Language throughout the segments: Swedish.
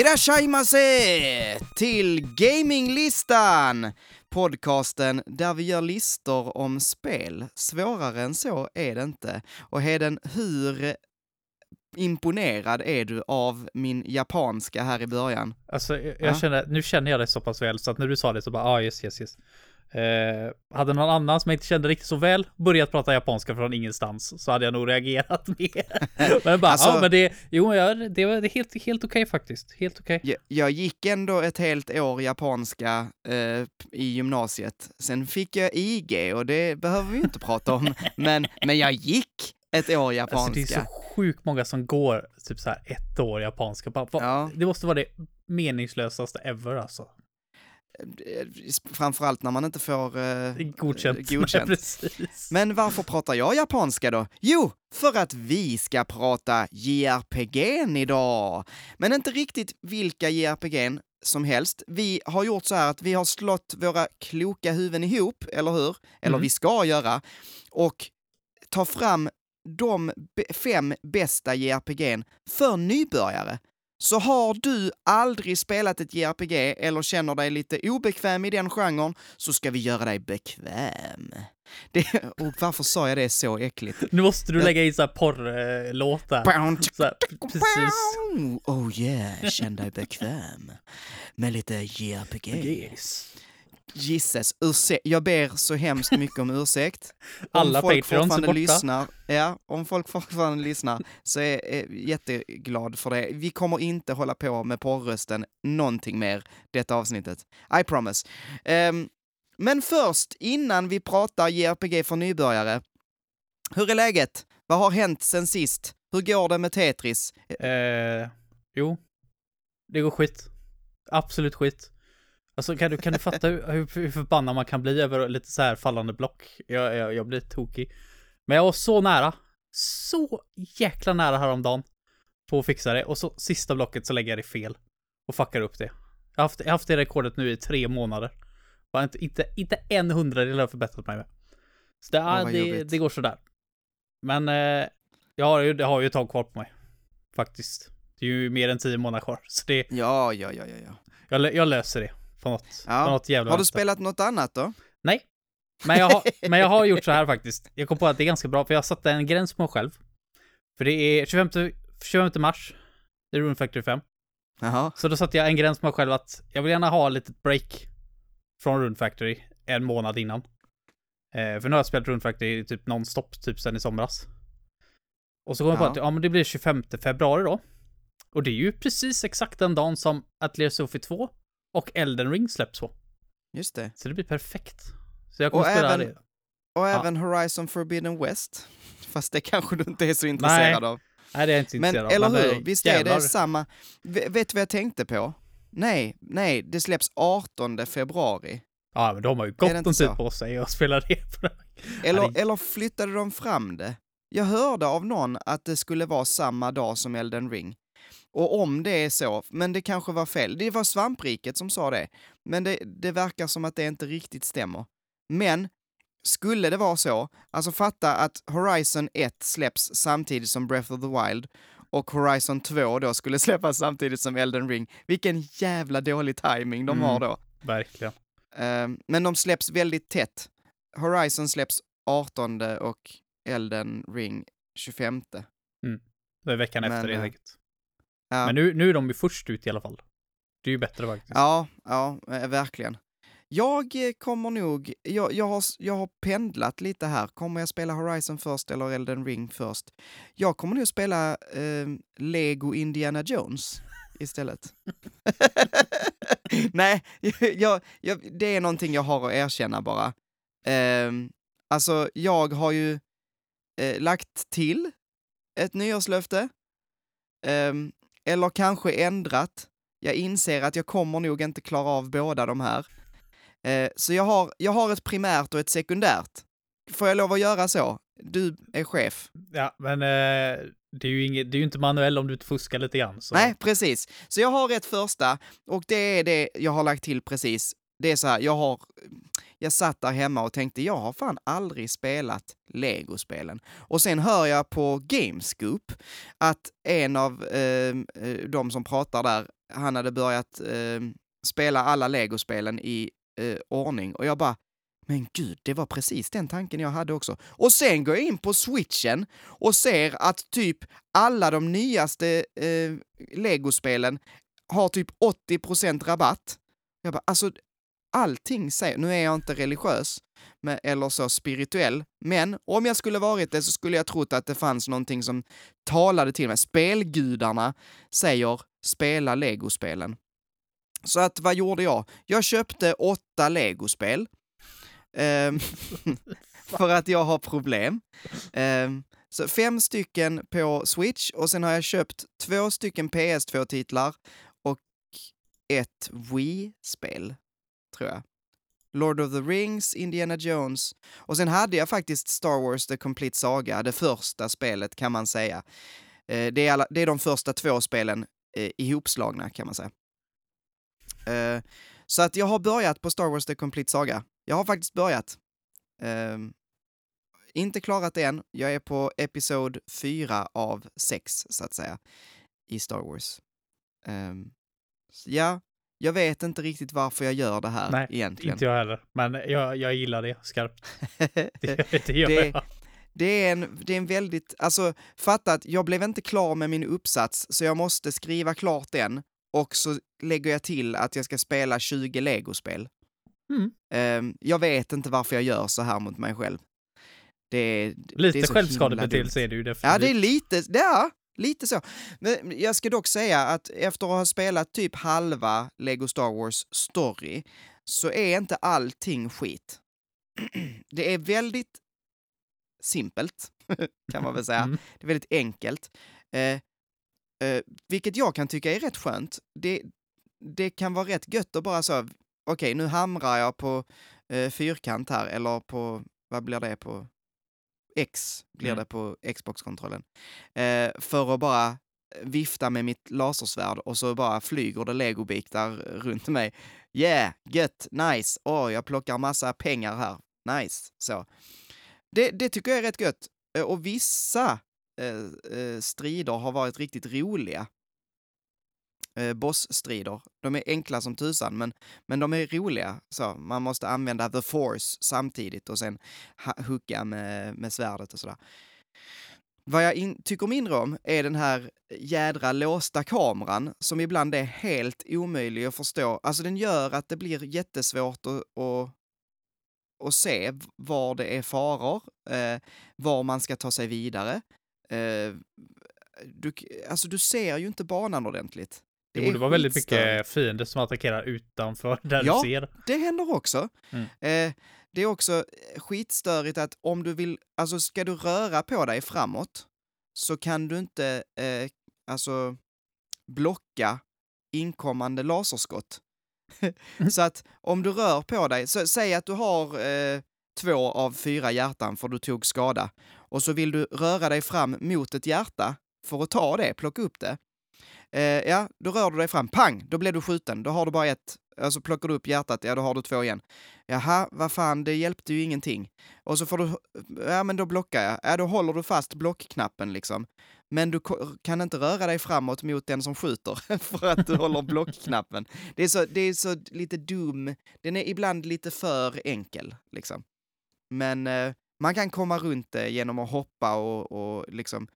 Irashaimase till Gaminglistan! Podcasten där vi gör listor om spel. Svårare än så är det inte. Och Heden, hur imponerad är du av min japanska här i början? Alltså, jag, Ja. jag känner, nu känner jag det så pass väl så att när du sa det så bara, ah yes, yes, yes. Eh, hade någon annan som jag inte kände riktigt så väl börjat prata japanska från ingenstans så hade jag nog reagerat mer. men bara, Alltså- ja men det, jo ja, det var helt, helt okej faktiskt. Helt okej. Jag, jag gick ändå ett helt år japanska eh, i gymnasiet. Sen fick jag IG och det behöver vi inte prata om. Men, men jag gick ett år Alltså japanska. det är så sjukt många som går typ så här ett år japanska. Bara, Ja. Det måste vara det meningslösaste ever alltså. Eh, Framförallt när man inte får eh, Godkänt. godkänt. Precis. Men varför pratar jag japanska då? Jo, för att vi ska prata JRPG idag. Men inte riktigt vilka JRPG som helst. Vi har gjort så här att vi har slått våra kloka huvuden ihop, eller hur? Eller Mm. vi ska göra. Och ta fram de fem bästa JRPG för nybörjare. Så har du aldrig spelat ett JRPG eller känner dig lite obekväm i den genren så ska vi göra dig bekväm. Det, och varför sa jag det så äckligt? Nu måste du lägga in så här porrlåtar. Så precis. Oh yeah, känn dig bekväm. Med lite JRPG. Gisses, ursäkt. Jag ber så hemskt mycket om ursäkt. Alla om folk Patreons är fortfarande borta. lyssnar, ja, om folk fortfarande lyssnar så är jag jätteglad för det. Vi kommer inte hålla på med porrrösten någonting mer detta avsnittet. I promise. Ehm, men först, innan vi pratar JRPG för nybörjare. Hur är läget? Vad har hänt sen sist? Hur går det med Tetris? Eh, jo, det går skit. Absolut skit. Alltså kan du, kan du fatta hur, hur, förbannad man kan bli över lite så här fallande block? Jag, jag, jag blir tokig. Men jag var så nära. Så jäkla nära häromdagen. På att fixa det. Och så sista blocket så lägger jag det fel. Och fuckar upp det. Jag har haft, jag har haft det rekordet nu i tre månader. Bara inte, inte, inte en hundradel har jag förbättrat mig med. Så det, ja, det, jobbigt. det går sådär. Men eh, jag har ju, det har ju ett tag kvar på mig. Faktiskt. Det är ju mer än tio månader kvar. Så det, Ja, ja, ja, ja, ja. jag, jag löser det. På något, Ja. på något jävla Har du vänster. spelat något annat då? Nej. Men jag, har, men jag har gjort så här faktiskt. Jag kom på att det är ganska bra, för jag satte en gräns på mig själv. För det är 25, 25 mars. Det är Rune Factory 5. Jaha. Så då satte jag en gräns på mig själv att jag vill gärna ha ett litet break från Rune Factory en månad innan. Eh, för nu har jag spelat Rune Factory typ nonstop, typ sen i somras. Och så kom jag på att ja, men det blir 25 februari då. Och det är ju precis exakt den dagen som Atelier Sophie 2 och Elden Ring släpps på. Just det. Så det blir perfekt. Så jag kommer Och spela även- det. Och Ja. även Horizon Forbidden West. Fast det kanske du inte är så intresserad av. Nej, det är jag inte Men intresserad av. eller eh, hur? Visst är det samma. V- vet du vad jag tänkte på? Nej, nej, det släpps 18 februari. Ja, men de har ju gott om tid på sig att spela det. Eller, Nej. eller flyttade de fram det? Jag hörde av någon att det skulle vara samma dag som Elden Ring. Och om det är så, men det kanske var fel. Det var Svampriket som sa det. Men det, det verkar som att det inte riktigt stämmer. Men skulle det vara så, alltså fatta att Horizon 1 släpps samtidigt som Breath of the Wild och Horizon 2 då skulle släppas samtidigt som Elden Ring. Vilken jävla dålig timing de Mm. har då. Verkligen. Ehm, men de släpps väldigt tätt. Horizon släpps 18 och Elden Ring 25. Det är veckan Men, efter helt eh, enkelt. Ja, Men nu, nu är de ju först ut i alla fall. Det är ju bättre faktiskt. ja, ja eh, verkligen. Jag eh, kommer nog, jag, jag, har, jag har pendlat lite här. Kommer jag spela Horizon först eller Elden Ring först? Jag kommer nog spela eh, Lego Indiana Jones istället. Nej, jag, jag, det är någonting jag har att erkänna bara. Ehm, alltså, jag har ju eh, lagt till ett nyårslöfte. Ehm, eller kanske ändrat. Jag inser att jag kommer nog inte klara av båda de här. Eh, så jag har, jag har ett primärt och ett sekundärt. Får jag lov att göra så? Du är chef. Ja, men eh, det, är ju inget, det är ju inte manuell om du inte fuskar lite grann. Så. Nej, precis. Så jag har ett första och det är det jag har lagt till precis. Det är så här, jag har, jag satt där hemma och tänkte jag har fan aldrig spelat Lego-spelen. Och sen hör jag på Gamescoop att en av ehm, eh, de som pratar där, han hade börjat eh, spela alla Lego-spelen i eh, ordning och jag bara men gud, det var precis den tanken jag hade också. Och sen går jag in på switchen och ser att typ alla de nyaste eh, legospelen har typ 80% rabatt. Jag bara, alltså allting säger, nu är jag inte religiös men, eller så spirituell, men om jag skulle varit det så skulle jag trott att det fanns någonting som talade till mig. Spelgudarna säger spela legospelen. Så att vad gjorde jag? Jag köpte åtta legospel ehm, för att jag har problem. Ehm, så fem stycken på Switch och sen har jag köpt två stycken PS2-titlar och ett Wii-spel, tror jag. Lord of the Rings, Indiana Jones och sen hade jag faktiskt Star Wars The Complete Saga, det första spelet kan man säga. Eh, det, är alla, det är de första två spelen eh, ihopslagna kan man säga. Eh, så att jag har börjat på Star Wars The Complete Saga. Jag har faktiskt börjat. Ehm, inte klarat det än. Jag är på episod 4 av 6, så att säga, i Star Wars. Um, ja, jag vet inte riktigt varför jag gör det här Nej, egentligen. inte jag heller. Men jag, jag gillar det skarpt. det, det gör det, jag. Det är, en, det är en väldigt, alltså fatta att jag blev inte klar med min uppsats så jag måste skriva klart den och så lägger jag till att jag ska spela 20 legospel. Mm. Um, jag vet inte varför jag gör så här mot mig själv. Det är, lite det självskadebeteelse är det ju definitivt. Ja, det är lite, ja, lite så. Men jag ska dock säga att efter att ha spelat typ halva Lego Star Wars story så är inte allting skit. det är väldigt simpelt, kan man väl säga. Mm. Det är väldigt enkelt. Eh, eh, vilket jag kan tycka är rätt skönt. Det, det kan vara rätt gött att bara så, okej, nu hamrar jag på eh, fyrkant här, eller på, vad blir det på? X blir mm. det på Xbox-kontrollen. Eh, för att bara vifta med mitt lasersvärd och så bara flyger det legobitar runt mig. Yeah, gött, nice, åh, oh, jag plockar massa pengar här, nice, så. Det, det tycker jag är rätt gött. Eh, och vissa eh, eh, strider har varit riktigt roliga eh, bossstrider. De är enkla som tusan, men, men de är roliga. Så man måste använda the force samtidigt och sen hugga med, med svärdet och sådär. Vad jag in, tycker mindre om är den här jädra låsta kameran som ibland är helt omöjlig att förstå. Alltså den gör att det blir jättesvårt att, att, att se var det är faror, eh, var man ska ta sig vidare. Eh, du, alltså du ser ju inte banan ordentligt. Det, det borde vara väldigt mycket fiender som attackerar utanför där ja, du ser. det händer också. Mm. Eh, det är också skitstörigt att om du vill, alltså ska du röra på dig framåt så kan du inte, eh, alltså blocka inkommande laserskott. så att om du rör på dig, så, säg att du har eh, två av fyra hjärtan för du tog skada och så vill du röra dig fram mot ett hjärta för att ta det, plocka upp det. Eh, ja, då rör du dig fram, pang, då blir du skjuten. Då har du bara ett. Alltså plockar du upp hjärtat, ja då har du två igen. Jaha, vad fan, det hjälpte ju ingenting. Och så får du, ja men då blockar jag. Ja, då håller du fast blockknappen liksom. Men du kan inte röra dig framåt mot den som skjuter för att du håller blockknappen. Det är, så, det är så lite dum, den är ibland lite för enkel liksom. Men eh, man kan komma runt det genom att hoppa och, och liksom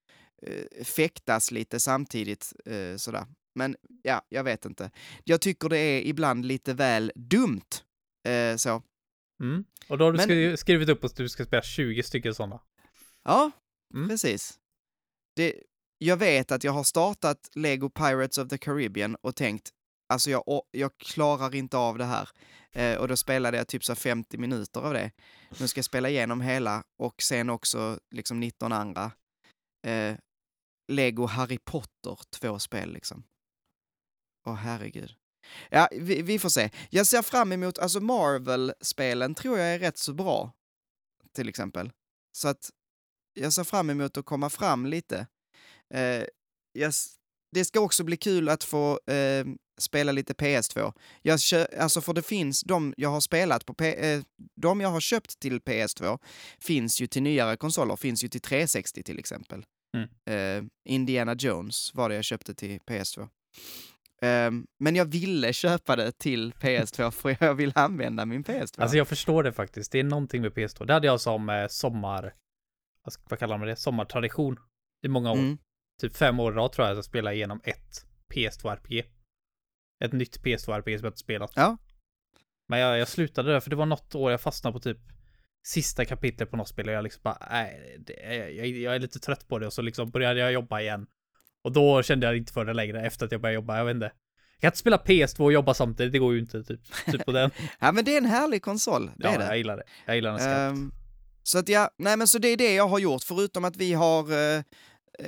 eh, fäktas lite samtidigt eh, sådär. Men ja, jag vet inte. Jag tycker det är ibland lite väl dumt. Eh, så. Mm. Och då har du Men, skrivit upp att du ska spela 20 stycken sådana. Ja, mm. precis. Det, jag vet att jag har startat Lego Pirates of the Caribbean och tänkt, alltså jag, jag klarar inte av det här. Eh, och då spelade jag typ så 50 minuter av det. Nu ska jag spela igenom hela och sen också liksom 19 andra. Eh, Lego Harry Potter, två spel liksom. Åh herregud. Ja, vi, vi, får se. Jag ser fram emot, alltså Marvel-spelen tror jag är rätt så bra. Till exempel. Så att jag ser fram emot att komma fram lite. Eh, jag, det ska också bli kul att få eh, spela lite PS2. Jag kö, alltså för det finns, de jag har spelat på, P, eh, de jag har köpt till PS2 finns ju till nyare konsoler, finns ju till 360 till exempel. Mm. Eh, Indiana Jones var det jag köpte till PS2. Um, men jag ville köpa det till PS2 för jag vill använda min PS2. Alltså jag förstår det faktiskt. Det är någonting med PS2. Det hade jag som eh, sommar... Vad, ska, vad kallar man det? Sommartradition. I många år. Mm. Typ fem år i rad tror jag att jag spelade igenom ett PS2-RPG. Ett nytt PS2-RPG som jag inte spelat. Ja. Men jag, jag slutade där för det var något år jag fastnade på typ sista kapitlet på något spel och jag liksom bara, nej, jag, jag är lite trött på det och så liksom började jag jobba igen. Och då kände jag inte för det längre efter att jag började jobba, jag vet inte. Jag kan inte spela PS2 och jobba samtidigt, det går ju inte typ, typ på den. ja men det är en härlig konsol, det ja, är det. jag gillar det. Jag gillar den skarpt. Ehm, så att ja, nej men så det är det jag har gjort, förutom att vi har, eh,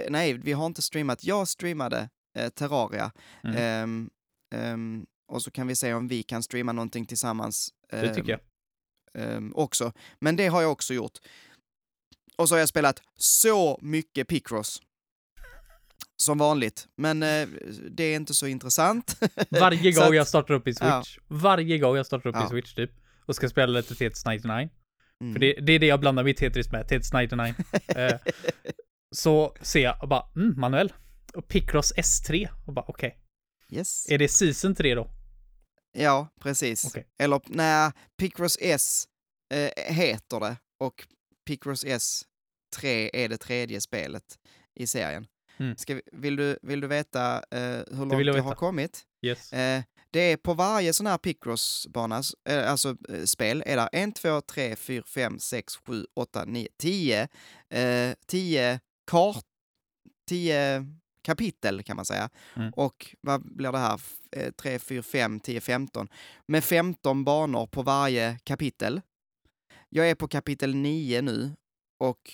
nej vi har inte streamat, jag streamade eh, Terraria. Mm. Ehm, ehm, och så kan vi se om vi kan streama någonting tillsammans. det tycker jag. Ehm, också. Men det har jag också gjort. Och så har jag spelat så mycket Picross. Som vanligt, men eh, det är inte så intressant. Varje gång att- jag startar upp i Switch, ja. varje gång jag startar upp Ja. i Switch typ, och ska spela lite Tetris 99, Mm. för det, det är det jag blandar mitt Tetris med, Tetris 99. eh, så ser jag och bara, mm, manuell. Och Picross S3, och bara okej. Yes. Är det Season 3 då? Ja, precis. Okej. Eller nej, Picross S eh, heter det och Picross S3 är det tredje spelet i serien. Mm. Ska vi, vill, du, vill du veta eh, hur långt jag jag har kommit? Yes. Eh, det är på varje sån här Picross-bana, eh, alltså eh, spel, är det 1, 2, 3, 4, 5, 6, 7, 8, 9, 10, eh, 10 kart, 10 kapitel kan man säga. Mm. Och vad blir det här? F- eh, 3, 4, 5, 10, 15. Med 15 banor på varje kapitel. Jag är på kapitel 9 nu och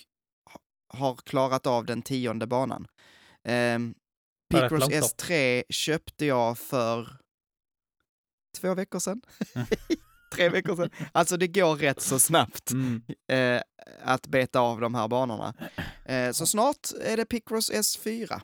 ha- har klarat av den tionde banan. Rätt Picross långt då. S3 köpte jag för två veckor sedan. Mm. Tre veckor sedan. Alltså det går rätt så snabbt Mm. eh, att beta av de här banorna. Eh, så snart är det Picross S4.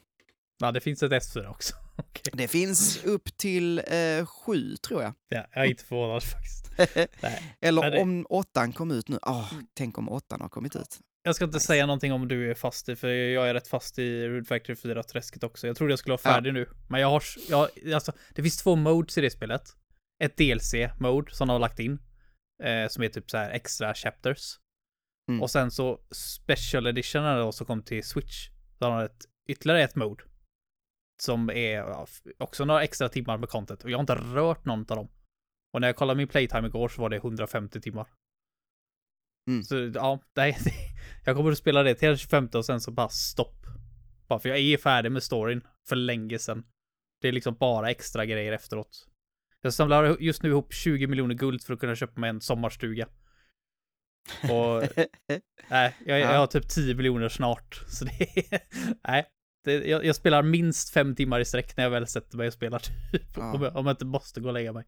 Ja, det finns ett S4 också. Okej. Det finns upp till eh, sju, tror jag. Ja, jag är inte förvånad faktiskt. Eller det- om åttan kom ut nu. Ah, tänk om åttan har kommit ut. Jag ska inte säga någonting om du är fast i, för jag är rätt fast i Root Factory 4-träsket också. Jag trodde jag skulle vara Ja. färdig nu. Men jag har, jag, alltså, det finns två modes i det spelet. Ett DLC-mode som de har lagt in. Eh, som är typ så här extra chapters. Mm. Och sen så special editionen då som kom till Switch. Så har ett, ytterligare ett mode. Som är också några extra timmar med content. Och jag har inte rört någon av dem. Och när jag kollade min playtime igår så var det 150 timmar. Mm. Så ja, nej, jag kommer att spela det till den 25 och sen så bara stopp. Bara för jag är färdig med storyn för länge sedan. Det är liksom bara extra grejer efteråt. Jag samlar just nu ihop 20 miljoner guld för att kunna köpa mig en sommarstuga. Och nej, jag, jag Ja. har typ 10 miljoner snart. Så det är, nej. Det, jag, jag spelar minst fem timmar i sträck när jag väl sätter mig och spelar typ. Ja. Om, jag, om jag inte måste gå och lägga mig.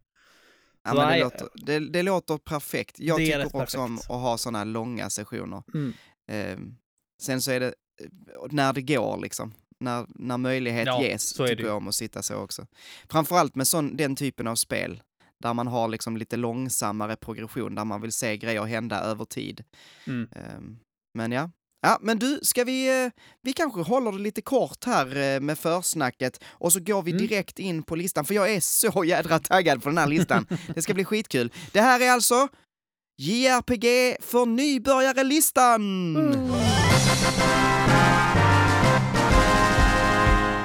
Ja, det, Nej. låter, det, det låter perfekt. Jag tycker också om perfekt. att ha sådana långa sessioner. Mm. Ehm, sen så är det eh, när det går liksom. När, när möjlighet Ja, ges tycker jag om att sitta så också. Framförallt med sån, den typen av spel där man har liksom lite långsammare progression, där man vill se grejer hända över tid. Mm. Ehm, men ja. Ja, men du, ska vi, eh, vi kanske håller det lite kort här eh, med försnacket och så går vi Mm. direkt in på listan, för jag är så jädra taggad på den här listan. Det ska bli skitkul. Det här är alltså JRPG för nybörjare-listan!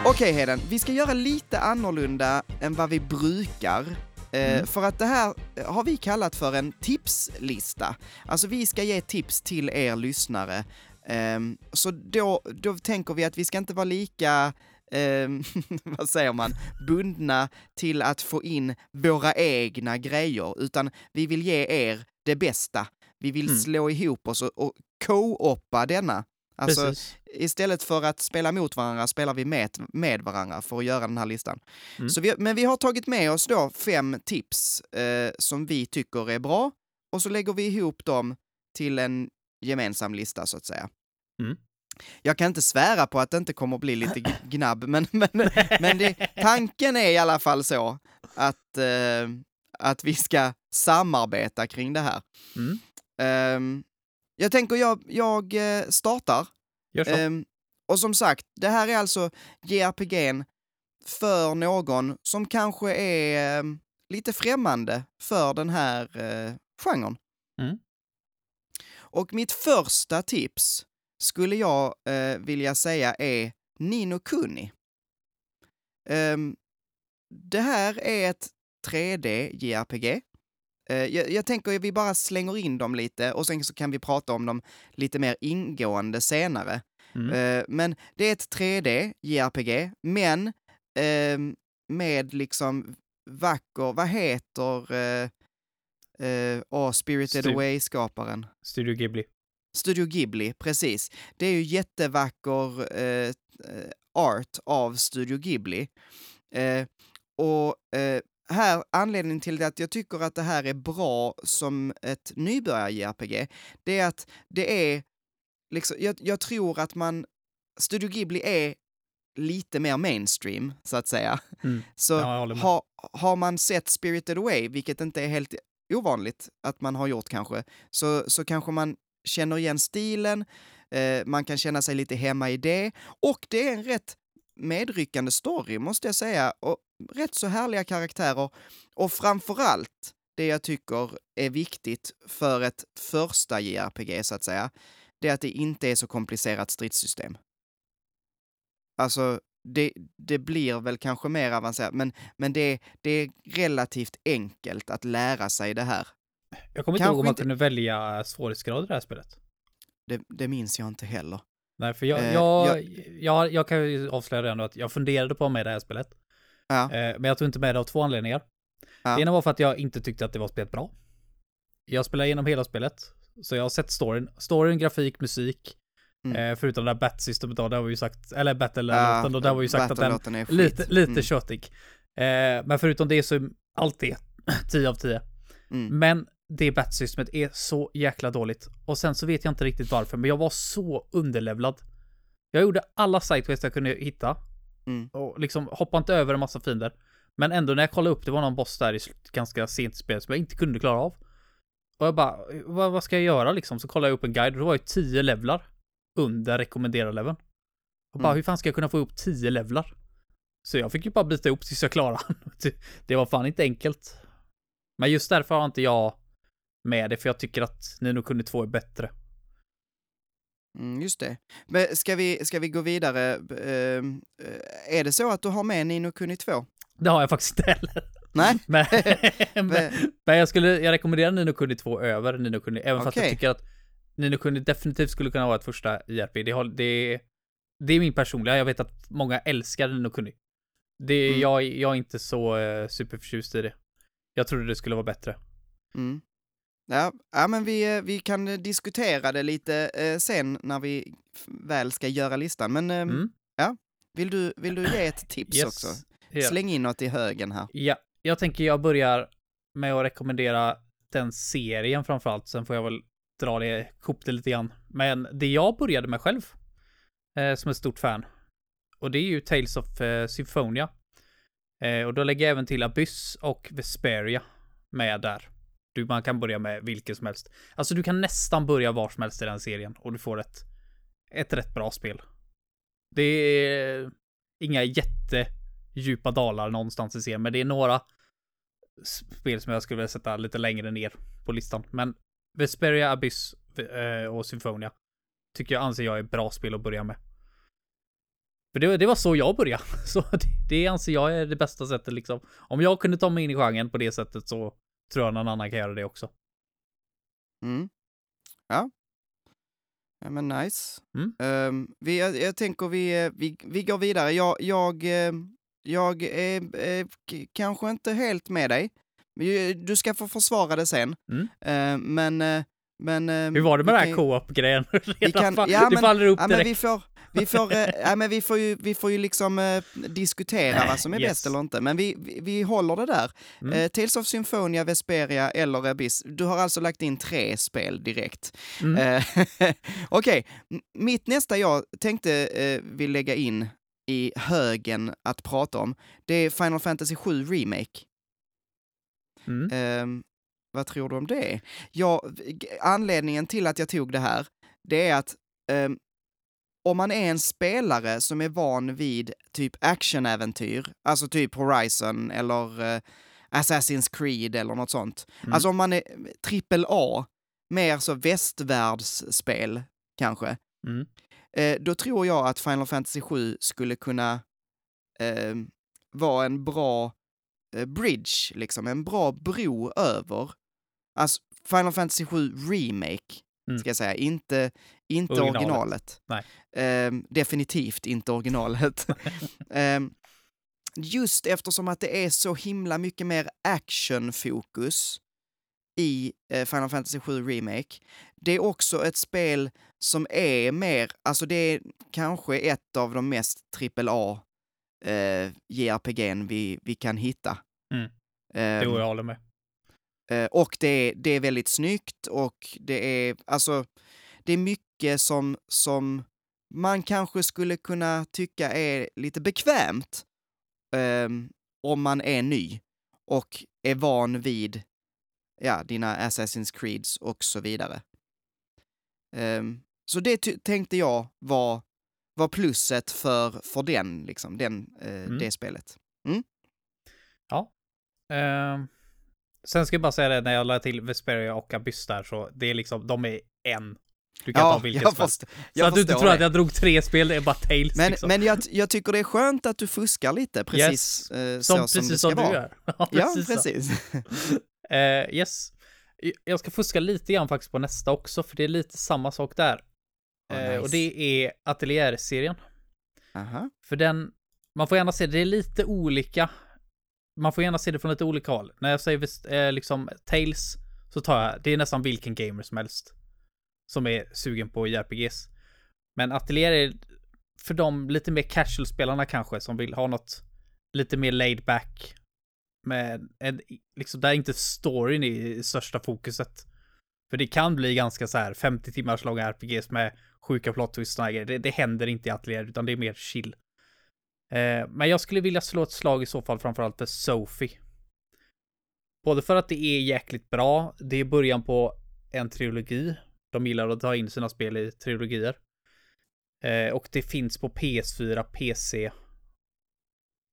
Okej Heden, vi ska göra lite annorlunda än vad vi brukar. Eh, Mm. För att det här har vi kallat för en tipslista. Alltså vi ska ge tips till er lyssnare. Ehm, så då, då tänker vi att vi ska inte vara lika, ehm, vad säger man, bundna till att få in våra egna grejer, utan vi vill ge er det bästa. Vi vill Mm. slå ihop oss och, och co-oppa denna. Alltså, Precis. istället för att spela mot varandra spelar vi med, med varandra för att göra den här listan. Mm. Så vi, men vi har tagit med oss då fem tips eh, som vi tycker är bra och så lägger vi ihop dem till en gemensam lista så att säga. Mm. Jag kan inte svära på att det inte kommer att bli lite gnabb, men, men, men det, tanken är i alla fall så att, eh, att vi ska samarbeta kring det här. Mm. Ehm, jag tänker jag, jag eh, startar. Ehm, och som sagt, det här är alltså JRPG'n för någon som kanske är eh, lite främmande för den här eh, genren. Mm. Och mitt första tips skulle jag eh, vilja säga är Nino Kuni. Ehm, det här är ett 3D JRPG. Eh, jag, jag tänker att vi bara slänger in dem lite och sen så kan vi prata om dem lite mer ingående senare. Mm. Eh, men det är ett 3D JRPG, men ehm, med liksom vacker, vad heter uh, uh, Spirited Stu- Away-skaparen? Studio Ghibli. Studio Ghibli, precis. Det är ju jättevacker eh, eh, art av Studio Ghibli. Eh, och eh, här, anledningen till det att jag tycker att det här är bra som ett nybörjar-JRPG, det är att det är, liksom, jag, jag tror att man, Studio Ghibli är lite mer mainstream, så att säga. Mm. Så Ja, jag håller med. ha, har man sett Spirited Away, vilket inte är helt ovanligt att man har gjort kanske, så, så kanske man känner igen stilen, eh, man kan känna sig lite hemma i det, och det är en rätt medryckande story, måste jag säga, och rätt så härliga karaktärer, och framförallt det jag tycker är viktigt för ett första JRPG, så att säga, det är att det inte är så komplicerat stridssystem. Alltså, det, det blir väl kanske mer avancerat, men, men det, det är relativt enkelt att lära sig det här. Jag kommer inte ihåg om man inte- kunde välja svårighetsgrad i det här spelet. Det, det minns jag inte heller. Nej, för jag, Eh, jag, jag, jag kan ju avslöja nu att jag funderade på att med det här spelet. Ja. Eh, men jag tog inte med det av två anledningar. Ja. Det ena var för att jag inte tyckte att det var spelet bra. Jag spelade igenom hela spelet, så jag har sett storyn. Storyn, grafik, musik. Mm. Eh, förutom det där bat-systemet då, det har vi ju sagt, eller battle-låten då, där har vi ju sagt att den är lite, lite Mm, tjötig. Eh, men förutom det så är allt det 10 av 10. mm. Men det bat-systemet är så jäkla dåligt. Och sen så vet jag inte riktigt varför, men jag var så underlevlad. Jag gjorde alla sidequests jag kunde hitta. Mm. Och liksom hoppade inte över en massa fiender. Men ändå när jag kollade upp, det var någon boss där i ganska sent i spelet som jag inte kunde klara av. Och jag bara, vad, vad ska jag göra liksom? Så kollade jag upp en guide och då var det 10 levlar under rekommenderad leveln. Och bara, Mm. hur fan ska jag kunna få ihop 10 levlar? Så jag fick ju bara bita ihop tills jag klarade. Det var fan inte enkelt. Men just därför har inte jag med det, för jag tycker att Nino Kuni 2 är bättre. Mm, just det. Men ska vi, ska vi gå vidare? Ehm, eh, är det så att du har med Nino Kuni 2? Det har jag faktiskt inte heller. Nej? Men, men, Men- jag skulle, jag rekommenderar Nino Kuni 2 över Nino Kuni, även fast jag tycker att Nino Kuni definitivt skulle kunna vara ett första IRP. Det, det, det är min personliga, jag vet att många älskar Nino Kuni. Det, Mm. jag, jag är inte så uh, superförtjust i det. Jag trodde det skulle vara bättre. Mm. Ja, ja, men vi, eh, vi kan eh, diskutera det lite eh, sen när vi väl ska göra listan. Men ehm, Mm. vill, du, vill du ge ett tips Yes. också? Ja. Släng in något i högen här. Ja, jag tänker jag börjar med att rekommendera den serien framförallt. Sen får jag väl dra det ihop det lite grann. Men det jag började med själv, eh, som ett stort fan, och det är ju Tales of eh, Symphonia. Eh, och då lägger jag även till Abyss och Vesperia med där. Du, man kan börja med vilken som helst. Alltså du kan nästan börja var som helst i den serien och du får ett, ett rätt bra spel. Det är inga jättedjupa dalar någonstans i serien, men det är några spel som jag skulle vilja sätta lite längre ner på listan. Men Vesperia, Abyss eh, och Symphonia tycker jag anser jag är bra spel att börja med. För det, det var så jag började. Så det, det anser jag är det bästa sättet liksom. Om jag kunde ta mig in i genren på det sättet så tror jag någon annan kan göra det också. Mm. Ja. Ja, men nice. Mm. Ehm, vi, jag, jag tänker vi, eh, vi, vi går vidare. Jag, jag, eh, jag är k- kanske inte helt med dig. Vi- Du ska få försvara det sen. Mm. Ehm, men... eh, men eh, Hur var det med vi den här co-op-grejen? Ja, det men- faller upp Ja, men direkt. vi får, Vi får, eh, ja, men vi får ju, vi får ju liksom eh, diskutera vad som är Yes. bäst eller inte, men vi, vi, vi håller det där. Mm. Eh, Tales of Symphonia, Vesperia eller Abyss. Du har alltså lagt in tre spel direkt. Mm. Eh, Okej, m- mitt nästa jag tänkte eh, vill lägga in i högen att prata om, det är Final Fantasy 7 Remake. Mm. Ehm, vad tror du om det? Ja, anledningen till att jag tog det här, det är att ehm, om man är en spelare som är van vid typ actionäventyr, alltså typ Horizon eller eh, Assassin's Creed eller något sånt. Mm. Alltså om man är trippel A, mer så västvärldsspel kanske, Mm. eh, då tror jag att Final Fantasy 7 skulle kunna eh, vara en bra bridge, liksom, en bra bro över. Alltså Final Fantasy 7 Remake, Mm. ska jag säga, inte, inte Originalet. originalet. Eh, definitivt inte originalet. eh, just eftersom att det är så himla mycket mer actionfokus i eh, Final Fantasy 7 Remake. Det är också ett spel som är mer, alltså det är kanske ett av de mest AAA eh, JRPG'n vi, vi kan hitta. Mm. Ehm, Jo, jag håller med. Eh, och det är, det är väldigt snyggt och det är, alltså, det är mycket som, som man kanske skulle kunna tycka är lite bekvämt ehm, om man är ny och är van vid ja, dina Assassin's Creeds och så vidare. Ehm, så det tänkte jag var, var plusset för, för den, liksom, den, eh, Mm. det spelet. Ehm, sen ska jag bara säga det, när jag lade till Vesperia och Abyss där, så det är liksom, de är en. Du kan ta vilket jag, som helst. först, Så att du inte tror att jag drog tre spel, det är bara Tales Men, liksom. men jag, jag tycker det är skönt att du fuskar lite, precis Yes. eh, som, så som precis det ska som du vara. gör. ja, Ja, precis. så. precis. Eh, yes. Jag ska fuska lite grann faktiskt på nästa också, för det är lite samma sak där. Oh, Eh, Och nice. det är Atelier-serien. Aha. För den, man får gärna se, det är lite olika. Man får gärna se det från lite olika håll. När jag säger visst, eh, liksom Tales, så tar jag, det är nästan vilken gamer som helst. Som är sugen på JRPGs. Men Atelier är för de lite mer casual-spelarna kanske, som vill ha något lite mer laid back. Med en, liksom, där inte storyn är i största fokuset. För det kan bli ganska så här 50 timmars långa RPGs med sjuka plot twists och grejer. Det, det händer inte i Atelier, utan det är mer chill. Eh, men jag skulle vilja slå ett slag i så fall framförallt för Sophie. Både för att det är jäkligt bra, det är början på en trilogi. De gillar att ta in sina spel i trilogier. Eh, och det finns på PS4, PC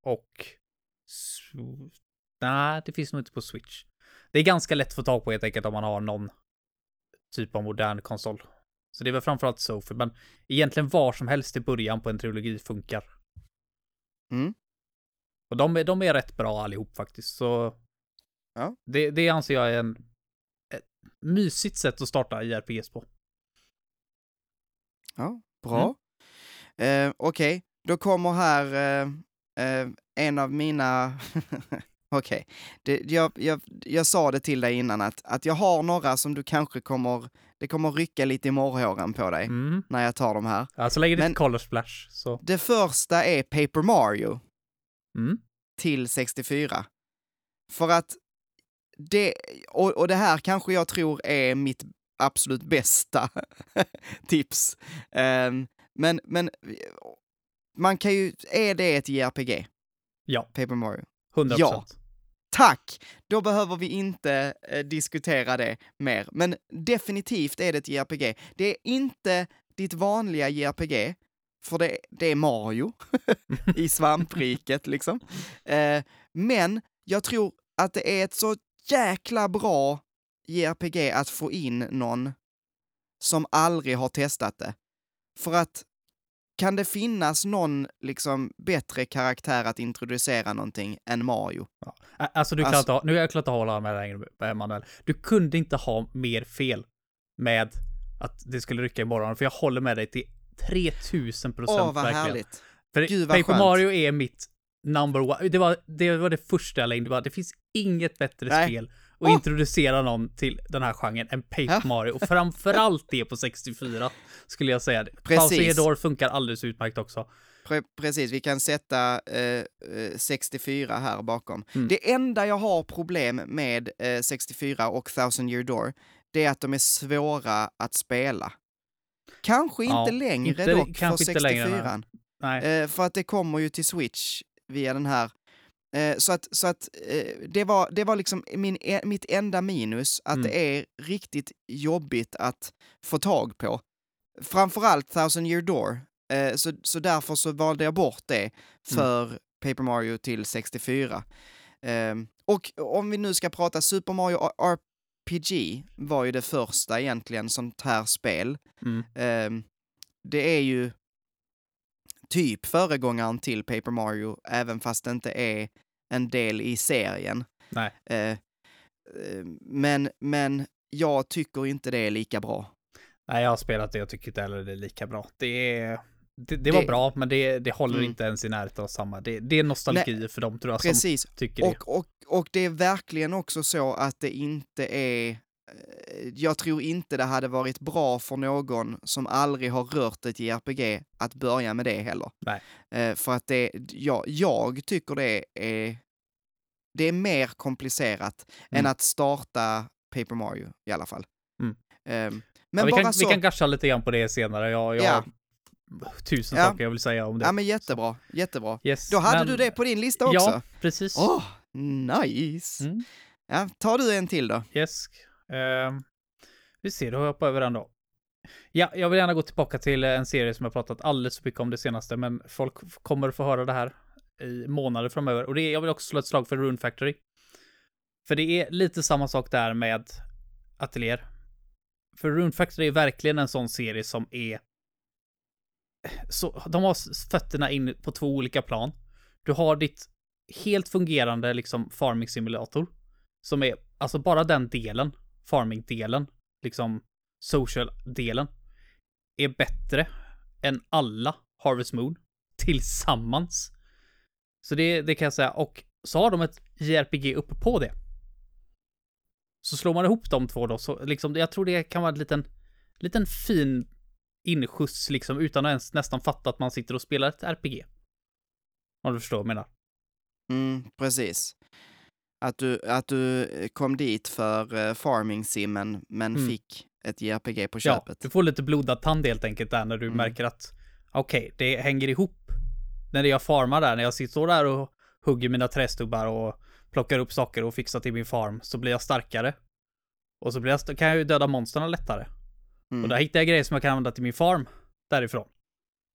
och... Nej, det finns nog inte på Switch. Det är ganska lätt att få tag på helt enkelt om man har någon typ av modern konsol. Så det är väl framförallt Sophie, men egentligen var som helst i början på en trilogi funkar. Mm. Och de är, de är rätt bra allihop faktiskt, så... Ja. Det, det anser jag är en... Ett mysigt sätt att starta JRPGs på. Ja, bra. Eh, Okej, då kommer här eh, eh, en av mina... Okej, det- jag, jag, jag sa det till dig innan att, att jag har några som du kanske kommer... Det kommer rycka lite i morrhåren på dig Mm. när jag tar dem här. Alltså lägger det Men- till Color Splash, så... Det första är Paper Mario. Mm. till 64. För att det, och, och det här kanske jag tror är mitt absolut bästa tips. Ehm, men, men man kan ju, är det ett JRPG? Ja. Paper Mario? 100%. Ja. Tack! Då behöver vi inte eh, diskutera det mer. Men definitivt är det ett JRPG. Det är inte ditt vanliga JRPG, för det, det är Mario i svampriket liksom. Eh, men jag tror att det är ett så jäkla bra JRPG att få in någon som aldrig har testat det. För att kan det finnas någon liksom bättre karaktär att introducera någonting än Mario? Ä- Alltså du kan Alltså- inte nu är jag klart att hålla med dig längre, Manuel. Du kunde inte ha mer fel med att det skulle rycka imorgon, för jag håller med dig till 3000 procent Åh, vad verkligen. härligt! För Gud, vad Paper skönt. Mario är mitt number one. Det var det, var det första jag in. Det, det finns inget bättre Nej. spel och Åh! introducera någon till den här genren än Paper Ja. Mario. Och framförallt det på 64 skulle jag säga. Hedor funkar alldeles utmärkt också. Pre precis, vi kan sätta eh, eh, 64 här bakom. Mm. Det enda jag har problem med eh, 64 och Thousand Year Door, det är att de är svåra att spela. Kanske inte Ja, längre inte- dock för kanske inte 64 längre, Nej. eh, för att det kommer ju till Switch via den här. Eh, så att, så att eh, det, var, det var liksom min, e mitt enda minus, att Mm. det är riktigt jobbigt att få tag på. Framförallt Thousand Year Door. Eh, så, så därför så valde jag bort det för Paper Mario till 64. Ehm, och om vi nu ska prata Super Mario RPG var ju det första egentligen sånt här spel. Mm. Ehm, det är ju typ föregångaren till Paper Mario, även fast det inte är en del i serien. Nej. Eh, eh, men, men jag tycker inte det är lika bra. Nej, jag har spelat det och tycker inte heller det är lika bra. Det är... Det, det var Det- bra, men det, det håller Mm. inte ens i närheten av samma. Det, det är nostalgi för dem tror jag Precis. som tycker det. Och, och, och det är verkligen också så att det inte är... eh, Jag tror inte det hade varit bra för någon som aldrig har rört ett JRPG att börja med det heller. Nej. Eh, för att det, ja, jag tycker det är... Det är mer komplicerat än Mm. att starta Paper Mario i alla fall. Mm. Ehm, men ja, vi, bara kan, så... vi kan gasha lite grann på det senare. Jag, jag Ja. har tusen Ja. saker jag vill säga om det. Ja men jättebra, jättebra. Yes, Då hade men- du det på din lista också? Ja, precis. Åh, nice! Mm. Ja, tar du en till då? Yes. Ehm, vi ser, då har jag hoppat över den då. Ja, jag vill gärna gå tillbaka till en serie som jag pratat alldeles för mycket om det senaste, men folk kommer få höra det här i månader framöver. Och det är, jag vill också slå ett slag för Rune Factory. För det är lite samma sak där med Atelier. För Rune Factory är verkligen en sån serie som är så, de har fötterna in på två olika plan. Du har ditt helt fungerande liksom farming simulator. Som är, alltså bara den delen, farming-delen, liksom social-delen, är bättre än alla Harvest Moon tillsammans. Så det, det kan jag säga. Och så har de ett JRPG uppe på det. Så slår man ihop de två då, så liksom, jag tror det kan vara en liten, liten fin inskjuts liksom, utan att ens nästan fatta att man sitter och spelar ett RPG. Om du förstår vad jag menar. Mm, precis. Att du, att du kom dit för uh, farming-simmen, men Mm. fick ett JRPG på Ja, köpet. du får lite blodad tand helt enkelt där när du Mm. märker att okej, det hänger ihop. När jag farmar där, när jag sitter där och hugger mina trästubbar och plockar upp saker och fixar till min farm så blir jag starkare. Och så blir jag, kan jag ju döda monstren lättare. Mm. Och där hittar jag grejer som jag kan använda till min farm därifrån.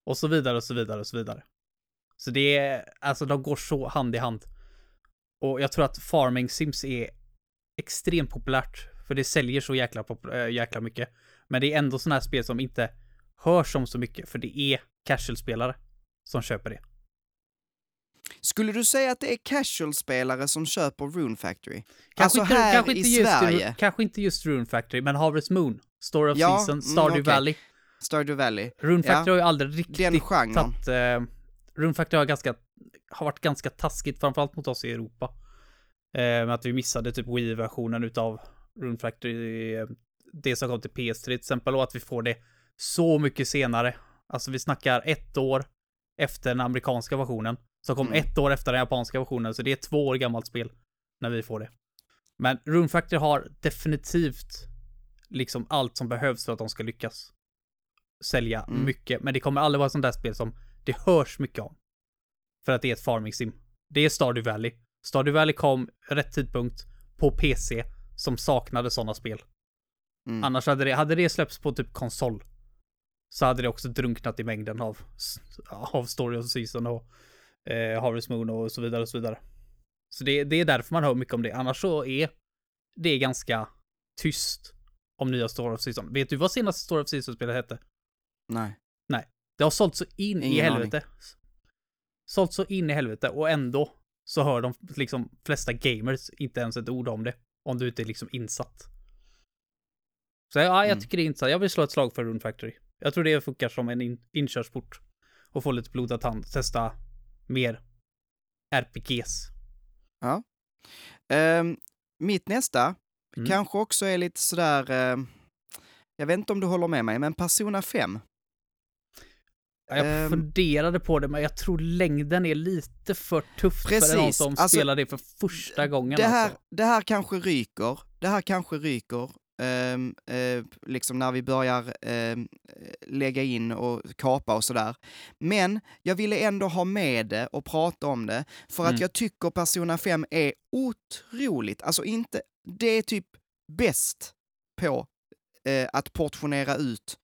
Och så vidare och så vidare och så vidare. Så det är, alltså de går så hand i hand. Och jag tror att farming sims är extremt populärt. För det säljer så jäkla, äh, jäkla mycket. Men det är ändå sådana här spel som inte hörs om så mycket. För det är casual-spelare som köper det. Skulle du säga att det är casual-spelare som köper Rune Factory? Kanske alltså inte, här kanske i inte just, Sverige? Kanske inte just Rune Factory, men Harvest Moon, Story of Ja, Season, mm, Stardew okej. Valley. Stardew Valley? Rune Ja, Factory har ju aldrig Den riktigt genren. tagit... Eh, Rune Factory har, ganska, har varit ganska taskigt, framförallt mot oss i Europa. Eh, att vi missade typ Wii-versionen utav Rune Factory, eh, det som kom till PS3 till exempel, och att vi får det så mycket senare. Alltså vi snackar ett år efter den amerikanska versionen, som kom Mm. ett år efter den japanska versionen, så det är två år gammalt spel när vi får det. Men Rune Factory har definitivt liksom allt som behövs för att de ska lyckas sälja Mm. mycket. Men det kommer aldrig vara ett sånt där spel som det hörs mycket om. För att det är ett farming sim. Det är Stardew Valley. Stardew Valley kom rätt tidpunkt på PC som saknade sådana spel. Mm. Annars hade det, hade det släppts på typ konsol så hade det också drunknat i mängden av, av Story of Season och eh, Harvest Moon och så vidare och så vidare. Så det, det är därför man hör mycket om det. Annars så är det ganska tyst om nya Story of Season. Vet du vad senaste Story of Season-spelet hette? Nej. Det har sålt så in i Ingen helvete. Sålt så in i helvete och ändå så hör de liksom flesta gamers inte ens ett ord om det. Om du inte är liksom insatt. Så ja, jag Mm. tycker det är intressant. Jag vill slå ett slag för Rune Factory. Jag tror det funkar som en in inkörsport. Och få lite blodad tand. Testa mer RPGs. Ehm, mitt nästa Mm. kanske också är lite sådär, eh, jag vet inte om du håller med mig, men Persona 5. Ja, Jag Ehm. funderade på det, men jag tror längden är lite för tufft för någon Precis, som alltså, spelar det för första gången. Det här, alltså. det här kanske ryker, det här kanske ryker, ehm, eh, liksom när vi börjar ehm, lägga in och kapa och sådär. Men jag ville ändå ha med det och prata om det, för att Mm. jag tycker Persona 5 är otroligt, alltså inte, det är typ bäst på eh, att portionera ut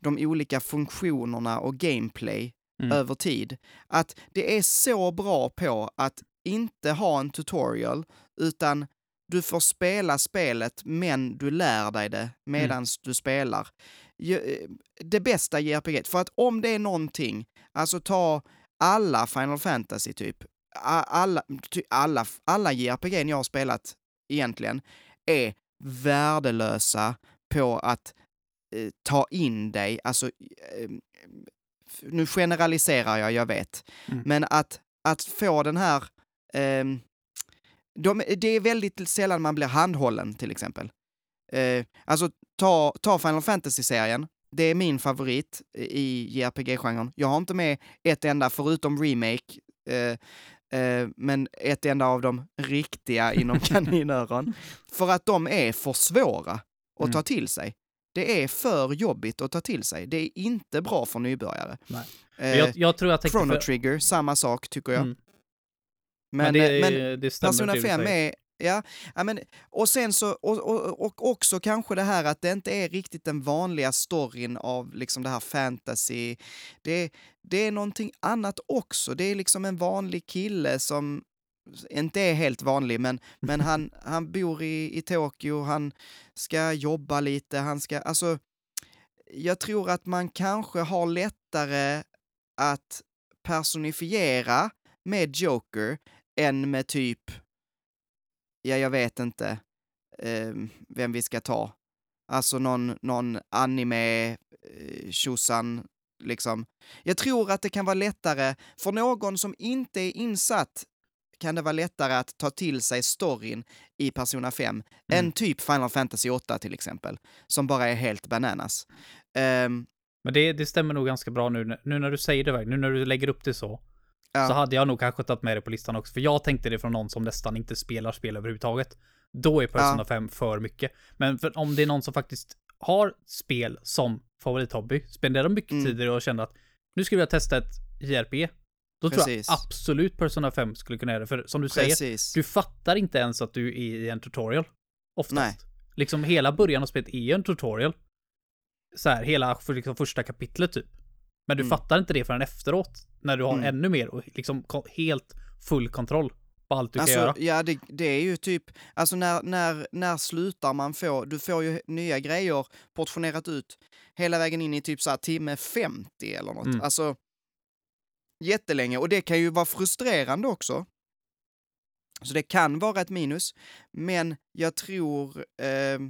de olika funktionerna och gameplay Mm. över tid. Att det är så bra på att inte ha en tutorial, utan du får spela spelet men du lär dig det medan du spelar. Eh, Det bästa JRPG, för att om det är någonting, alltså ta alla Final Fantasy typ, alla, alla, alla JRPG jag har spelat egentligen är värdelösa på att eh, ta in dig, alltså eh, nu generaliserar jag, jag vet, Mm. men att, att få den här, ehm, de, det är väldigt sällan man blir handhållen till exempel. Eh, alltså ta, ta Final Fantasy-serien, det är min favorit i JRPG-genren. Jag har inte med ett enda, förutom Remake, eh, eh, men ett enda av de riktiga inom kaninöron. För att de är för svåra att Mm. ta till sig. Det är för jobbigt att ta till sig. Det är inte bra för nybörjare. Nej. Eh, jag, jag tror jag Chrono för... Trigger, samma sak tycker jag. Mm. Men, Men, det, eh, men det Persona det du 5 säger. är, ja, ja men, och sen så, och, och, och också kanske det här att det inte är riktigt den vanliga storyn av liksom det här fantasy. Det, det är någonting annat också. Det är liksom en vanlig kille som inte är helt vanlig, men, men han, han bor i, i Tokyo, han ska jobba lite, han ska, alltså, jag tror att man kanske har lättare att personifiera med Joker än med typ, ja jag vet inte eh, vem vi ska ta. Alltså någon, någon anime, eh, tjosan, liksom. Jag tror att det kan vara lättare, för någon som inte är insatt, kan det vara lättare att ta till sig storyn i Persona 5 än typ Final Fantasy 8 till exempel, som bara är helt bananas. Ehm, Men det, det stämmer nog ganska bra nu, när- nu när du säger det, nu när du lägger upp det så. Ja. Så hade jag nog kanske tagit med det på listan också, för jag tänkte det från någon som nästan inte spelar spel överhuvudtaget. Då är Persona Ja. 5 för mycket. Men för, om det är någon som faktiskt har spel som favorithobby, spenderar mycket Mm. tid och känner att nu skulle jag testa ett JRPG. Då tror Precis. jag absolut Persona 5 skulle kunna göra det, för som du säger, precis. du fattar inte ens att du är i en tutorial. Oftast. Nej. Liksom hela början av spelet är ju en tutorial. Så här, hela för liksom första kapitlet typ. Men du Mm. fattar inte det förrän efteråt. När du har Mm. ännu mer och liksom helt full kontroll på allt du Alltså, kan göra. ja, det, det är ju typ, alltså när, när, när slutar man få, du får ju nya grejer portionerat ut hela vägen in i typ så här timme 50 eller något. Mm. Alltså, jättelänge. Och det kan ju vara frustrerande också. Så det kan vara ett minus, men jag tror, eh,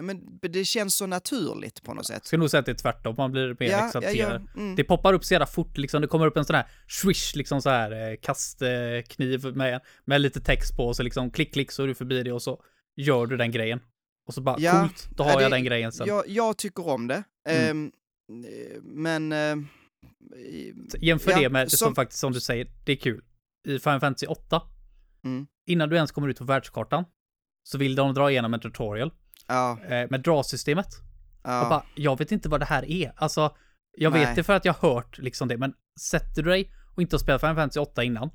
men det känns så naturligt på något sätt. Jag skulle nog säga att det är tvärtom, man blir mer exalterad. mm. Det poppar upp så jävla fort liksom, det kommer upp en sån här swish, liksom så här eh, kastkniv med, med lite text på och så liksom klick klick så är du förbi det och så gör du den grejen. Och så bara Ja, coolt, då ja, har det- jag den grejen sen. Jag, jag tycker om det, Mm. Ehm, eh, men... Jämför Ja, det med, som, som- faktiskt som du säger, det är kul. I Final Fantasy 8, Mm. innan du ens kommer ut på världskartan, så vill de dra igenom en tutorial Ja, eh, med dra-systemet. ja. Och bara, jag vet inte vad det här är. Alltså, jag Nej. vet det för att jag har hört liksom det, men sätter du dig och inte har spelat Final Fantasy 8 innan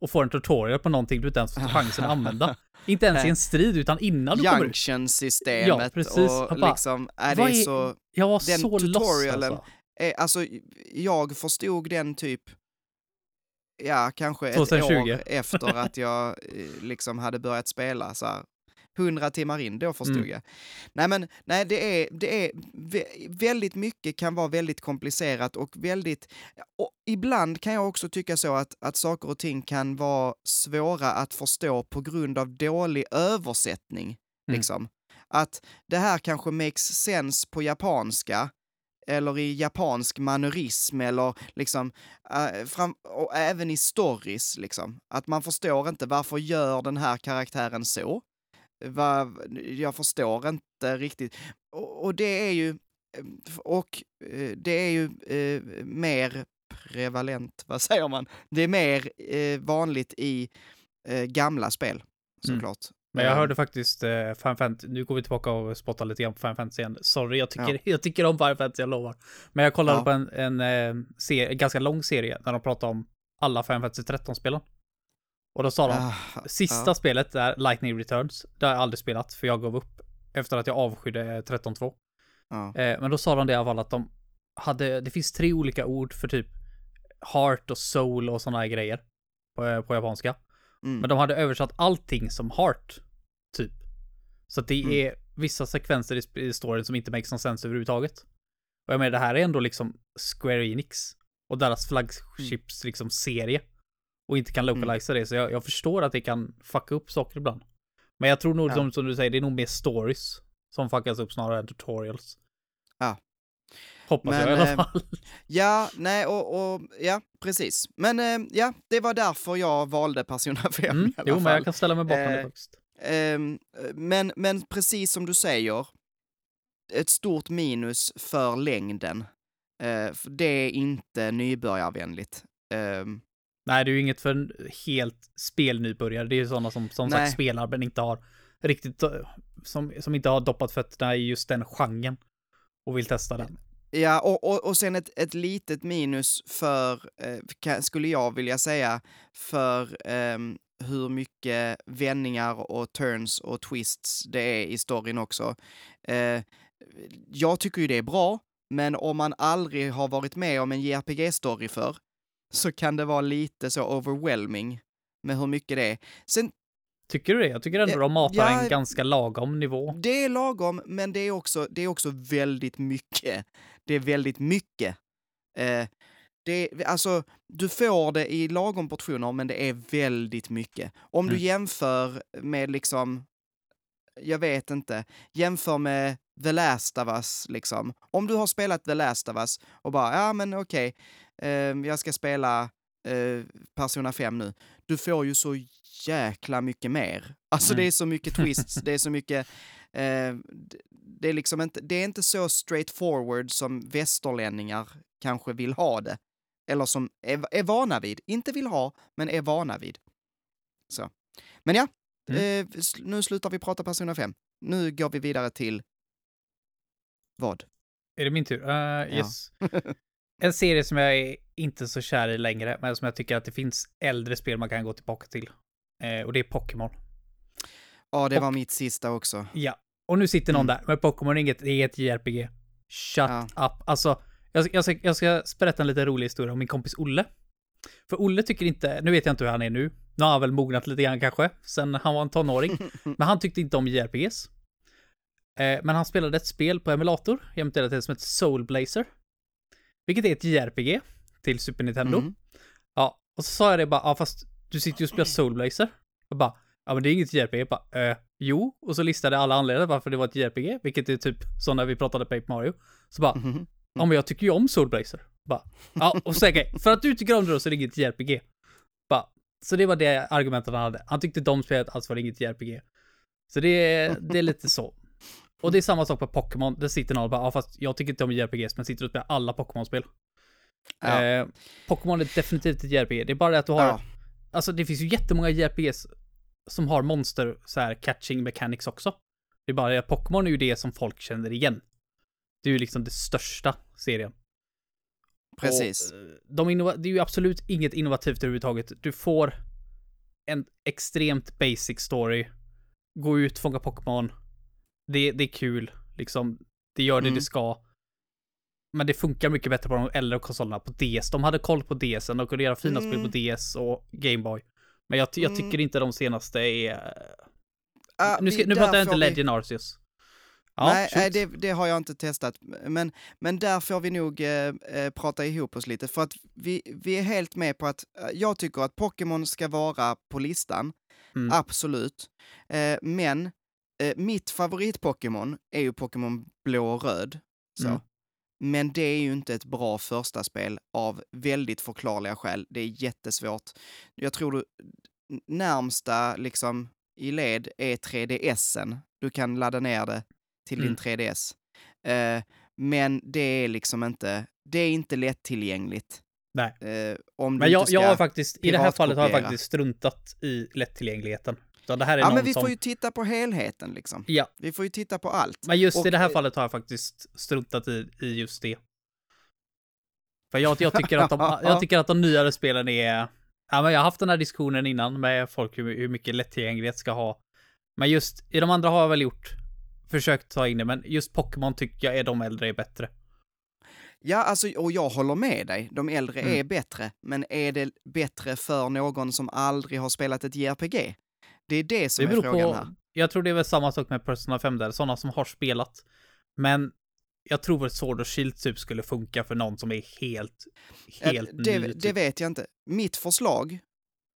och får en tutorial på någonting du inte ens har chansen att använda. Inte ens i en strid, utan innan du kommer ut. Junction-systemet Ja, precis. och bara, liksom, äh, det är är- så... Jag var den så lost tutorialen- alltså. Eh, alltså, jag förstod den typ, ja, kanske ett 2020. år efter att jag eh, liksom hade börjat spela så här. 100 timmar in, då förstod Mm. jag. Nej men, nej det är, det är vä- väldigt mycket kan vara väldigt komplicerat och väldigt, och ibland kan jag också tycka så att, att saker och ting kan vara svåra att förstå på grund av dålig översättning. Mm. Liksom. Att det här kanske makes sense på japanska, eller i japansk mannerism eller liksom, äh, fram, och även i stories liksom. Att man förstår inte varför gör den här karaktären så? Va, jag förstår inte riktigt. Och, och det är ju, eh, och eh, det är ju eh, mer prevalent, vad säger man? Det är mer eh, vanligt i eh, gamla spel, Mm. såklart. Men jag Eh, hörde faktiskt eh, Final Fantasy, nu går vi tillbaka och spottar lite grann på Final Fantasy igen. Sorry, jag tycker, jag tycker om Final Fantasy, jag lovar. Men jag kollade Ja. på en, en, eh, serie, en ganska lång serie där de pratade om alla Final Fantasy 13-spelen. Och då sa de, ah, sista ja. spelet är Lightning Returns. Det har jag aldrig spelat, för jag gav upp efter att jag avskydde 13.2. Ja. Eh, men då sa de det i alla fall att de hade, det finns tre olika ord för typ heart och soul och sådana här grejer. På, eh, på japanska. Mm. Men de hade översatt allting som heart, typ. Så att det Mm. är vissa sekvenser i, storyn som inte makes någon sense överhuvudtaget. Och jag menar, det här är ändå liksom Square Enix och deras flaggships liksom serie. Och inte kan localisa det, så jag, jag förstår att det kan fucka upp saker ibland. Men jag tror nog, Ja. som, som du säger, det är nog mer stories som fuckas upp snarare än tutorials. Ja. Hoppas Men, jag i alla eh, fall. Ja, nej, och, och ja, precis. Men eh, ja, det var därför jag valde Persona 5 Mm, i alla jo, fall. men jag kan ställa mig bakom det Eh, faktiskt. Ehm, men, men precis som du säger, ett stort minus för längden. Eh, för det är inte nybörjarvänligt. Ehm, Nej, det är ju inget för en helt spelnybörjare. Det är ju sådana som som Nej. sagt spelar men inte har riktigt, eh, som, som inte har doppat fötterna i just den genren och vill testa den. ja, och, och, och sen ett, ett litet minus för, eh, skulle jag vilja säga, för eh, hur mycket vändningar och turns och twists det är i storyn också. Eh, jag tycker ju det är bra, men om man aldrig har varit med om en JRPG-story för så kan det vara lite så overwhelming med hur mycket det är. Sen, Tycker du det? Jag tycker ändå Eh, de matar ja, en ganska lagom nivå. det är lagom, men det är också, det är också väldigt mycket. Det är väldigt mycket. Eh, det är, alltså, du får det i lagom portioner, men det är väldigt mycket. Om du Mm. jämför med liksom, jag vet inte, jämför med The Last of Us, liksom. Om du har spelat The Last of Us och bara, ja men okej, eh, jag ska spela eh, Persona 5 nu. Du får ju så jäkla mycket mer. Alltså Mm. det är så mycket twists, det är så mycket, eh, det är liksom inte, det är inte så straightforward som västerlänningar kanske vill ha det. Eller som är, är vana vid. Inte vill ha, men är vana vid. Så. Men ja, Mm. eh, nu slutar vi prata Persona 5. Nu går vi vidare till vad? Är det min tur? Uh, yes. en serie som jag är inte så kär i längre, men som jag tycker att det finns äldre spel man kan gå tillbaka till. Eh, och det är Pokémon. Ja, det Och- var mitt sista också. Ja. Och nu sitter någon Mm. där, men Pokémon är inget, det är ett JRPG. Shut up. Alltså, jag, jag, ska, jag ska berätta en lite rolig historia om min kompis Olle. För Olle tycker inte, nu vet jag inte hur han är nu. Nu har han väl mognat lite grann kanske, sen han var en tonåring. men han tyckte inte om JRPGs. Eh, men han spelade ett spel på emulator, jämte det som heter Soul Blazer. Vilket är ett JRPG till Super Nintendo. Mm. Ja, och så sa jag det bara, ja fast du sitter ju och spelar Soul Blazer. Och bara, ja men det är inget JRPG. Jag bara, eh, jo. Och så listade jag alla anledningar varför det var ett JRPG, vilket är typ som när vi pratade Paper Mario. Så bara, Mhm. ja men jag tycker ju om Soul Blazer. Bara, ja, och så okej, för att du tycker om det då så är det inget JRPG. Bara, så det var det argumentet han hade. Han tyckte de spelet alltså var inget JRPG. Så det är, det är lite så. Och det är samma sak på Pokémon. Det sitter någon och bara, ja fast jag tycker inte om JRPGs, men sitter och spelar alla Pokémon-spel. Ja. Eh, Pokémon är definitivt ett JRPG. Det är bara det att du har, Ja. alltså det finns ju jättemånga JRPGs som har monster, så här catching mechanics också. Det är bara det att Pokémon är ju det som folk känner igen. Det är ju liksom det största serien. Precis. Och, eh, de det är ju absolut inget innovativt överhuvudtaget. Du får en extremt basic story. Gå ut, fånga Pokémon. Det, det är kul, liksom. Det gör det Mm. det ska. Men det funkar mycket bättre på de äldre konsolerna på DS. De hade koll på DS, de kunde göra fina Mm. spel på DS och Gameboy. Men jag, jag Mm. tycker inte de senaste är... Ah, nu ska, nu pratar jag inte får vi- Legend Arceus. Ja, nej, nej det, det har jag inte testat. Men, men där får vi nog eh, eh, prata ihop oss lite. För att vi, vi är helt med på att eh, jag tycker att Pokémon ska vara på listan. Mm. Absolut. Eh, men eh, mitt favorit-Pokémon är ju Pokémon blå och röd. Så. Mm. Men det är ju inte ett bra första spel av väldigt förklarliga skäl. Det är jättesvårt. Jag tror du närmsta liksom i led är 3DSen. Du kan ladda ner det till Mm. din 3DS. Eh, men det är liksom inte, det är inte lättillgängligt. Nej. Eh, om Men jag, jag har faktiskt, i det här fallet har jag faktiskt struntat i lättillgängligheten. Så det här är Ja, någon men vi som... får ju titta på helheten liksom. Ja, Vi får ju titta på allt. men just Och, i det här eh, fallet har jag faktiskt struntat i, i just det. För jag, jag, tycker att de, jag tycker att de nyare spelen är... Ja, men jag har haft den här diskussionen innan med folk hur, hur mycket lättillgänglighet ska ha. Men just i de andra har jag väl gjort, försökt ta in det, men just Pokémon tycker jag är de äldre är bättre. Ja, alltså, och jag håller med dig. De äldre Mm. är bättre, men är det bättre för någon som aldrig har spelat ett JRPG? Det är det som Det är frågan på, här. jag tror det är väl samma sak med Persona 5 där, sådana som har spelat. Men jag tror väl Sword och Shield typ skulle funka för någon som är helt, helt det, ny. det Typ. vet jag inte. Mitt förslag,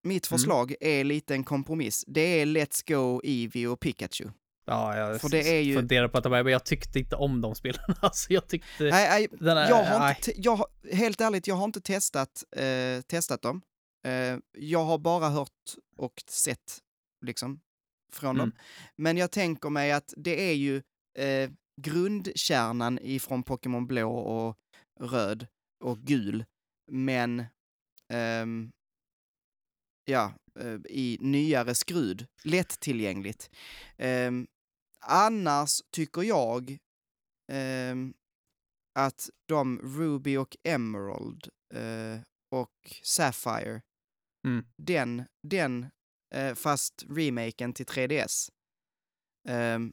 mitt Mm. förslag är lite en kompromiss. Det är Let's Go, Eevee och Pikachu. Ja, jag för det är ju- funderar på att men jag tyckte inte om de spelarna. Alltså jag tyckte... Nej, nej, den här, jag har nej. inte, te- jag, helt ärligt, jag har inte testat, eh, testat dem. Eh, jag har bara hört och sett, liksom, från Mm. dem. Men jag tänker mig att det är ju eh, grundkärnan ifrån Pokémon blå och röd och gul, men ehm, ja, eh, i nyare skrud, lättillgängligt. Ehm, annars tycker jag ehm, att de Ruby och Emerald eh, och Sapphire, Mm. den, den eh, fast remaken till 3DS, ehm,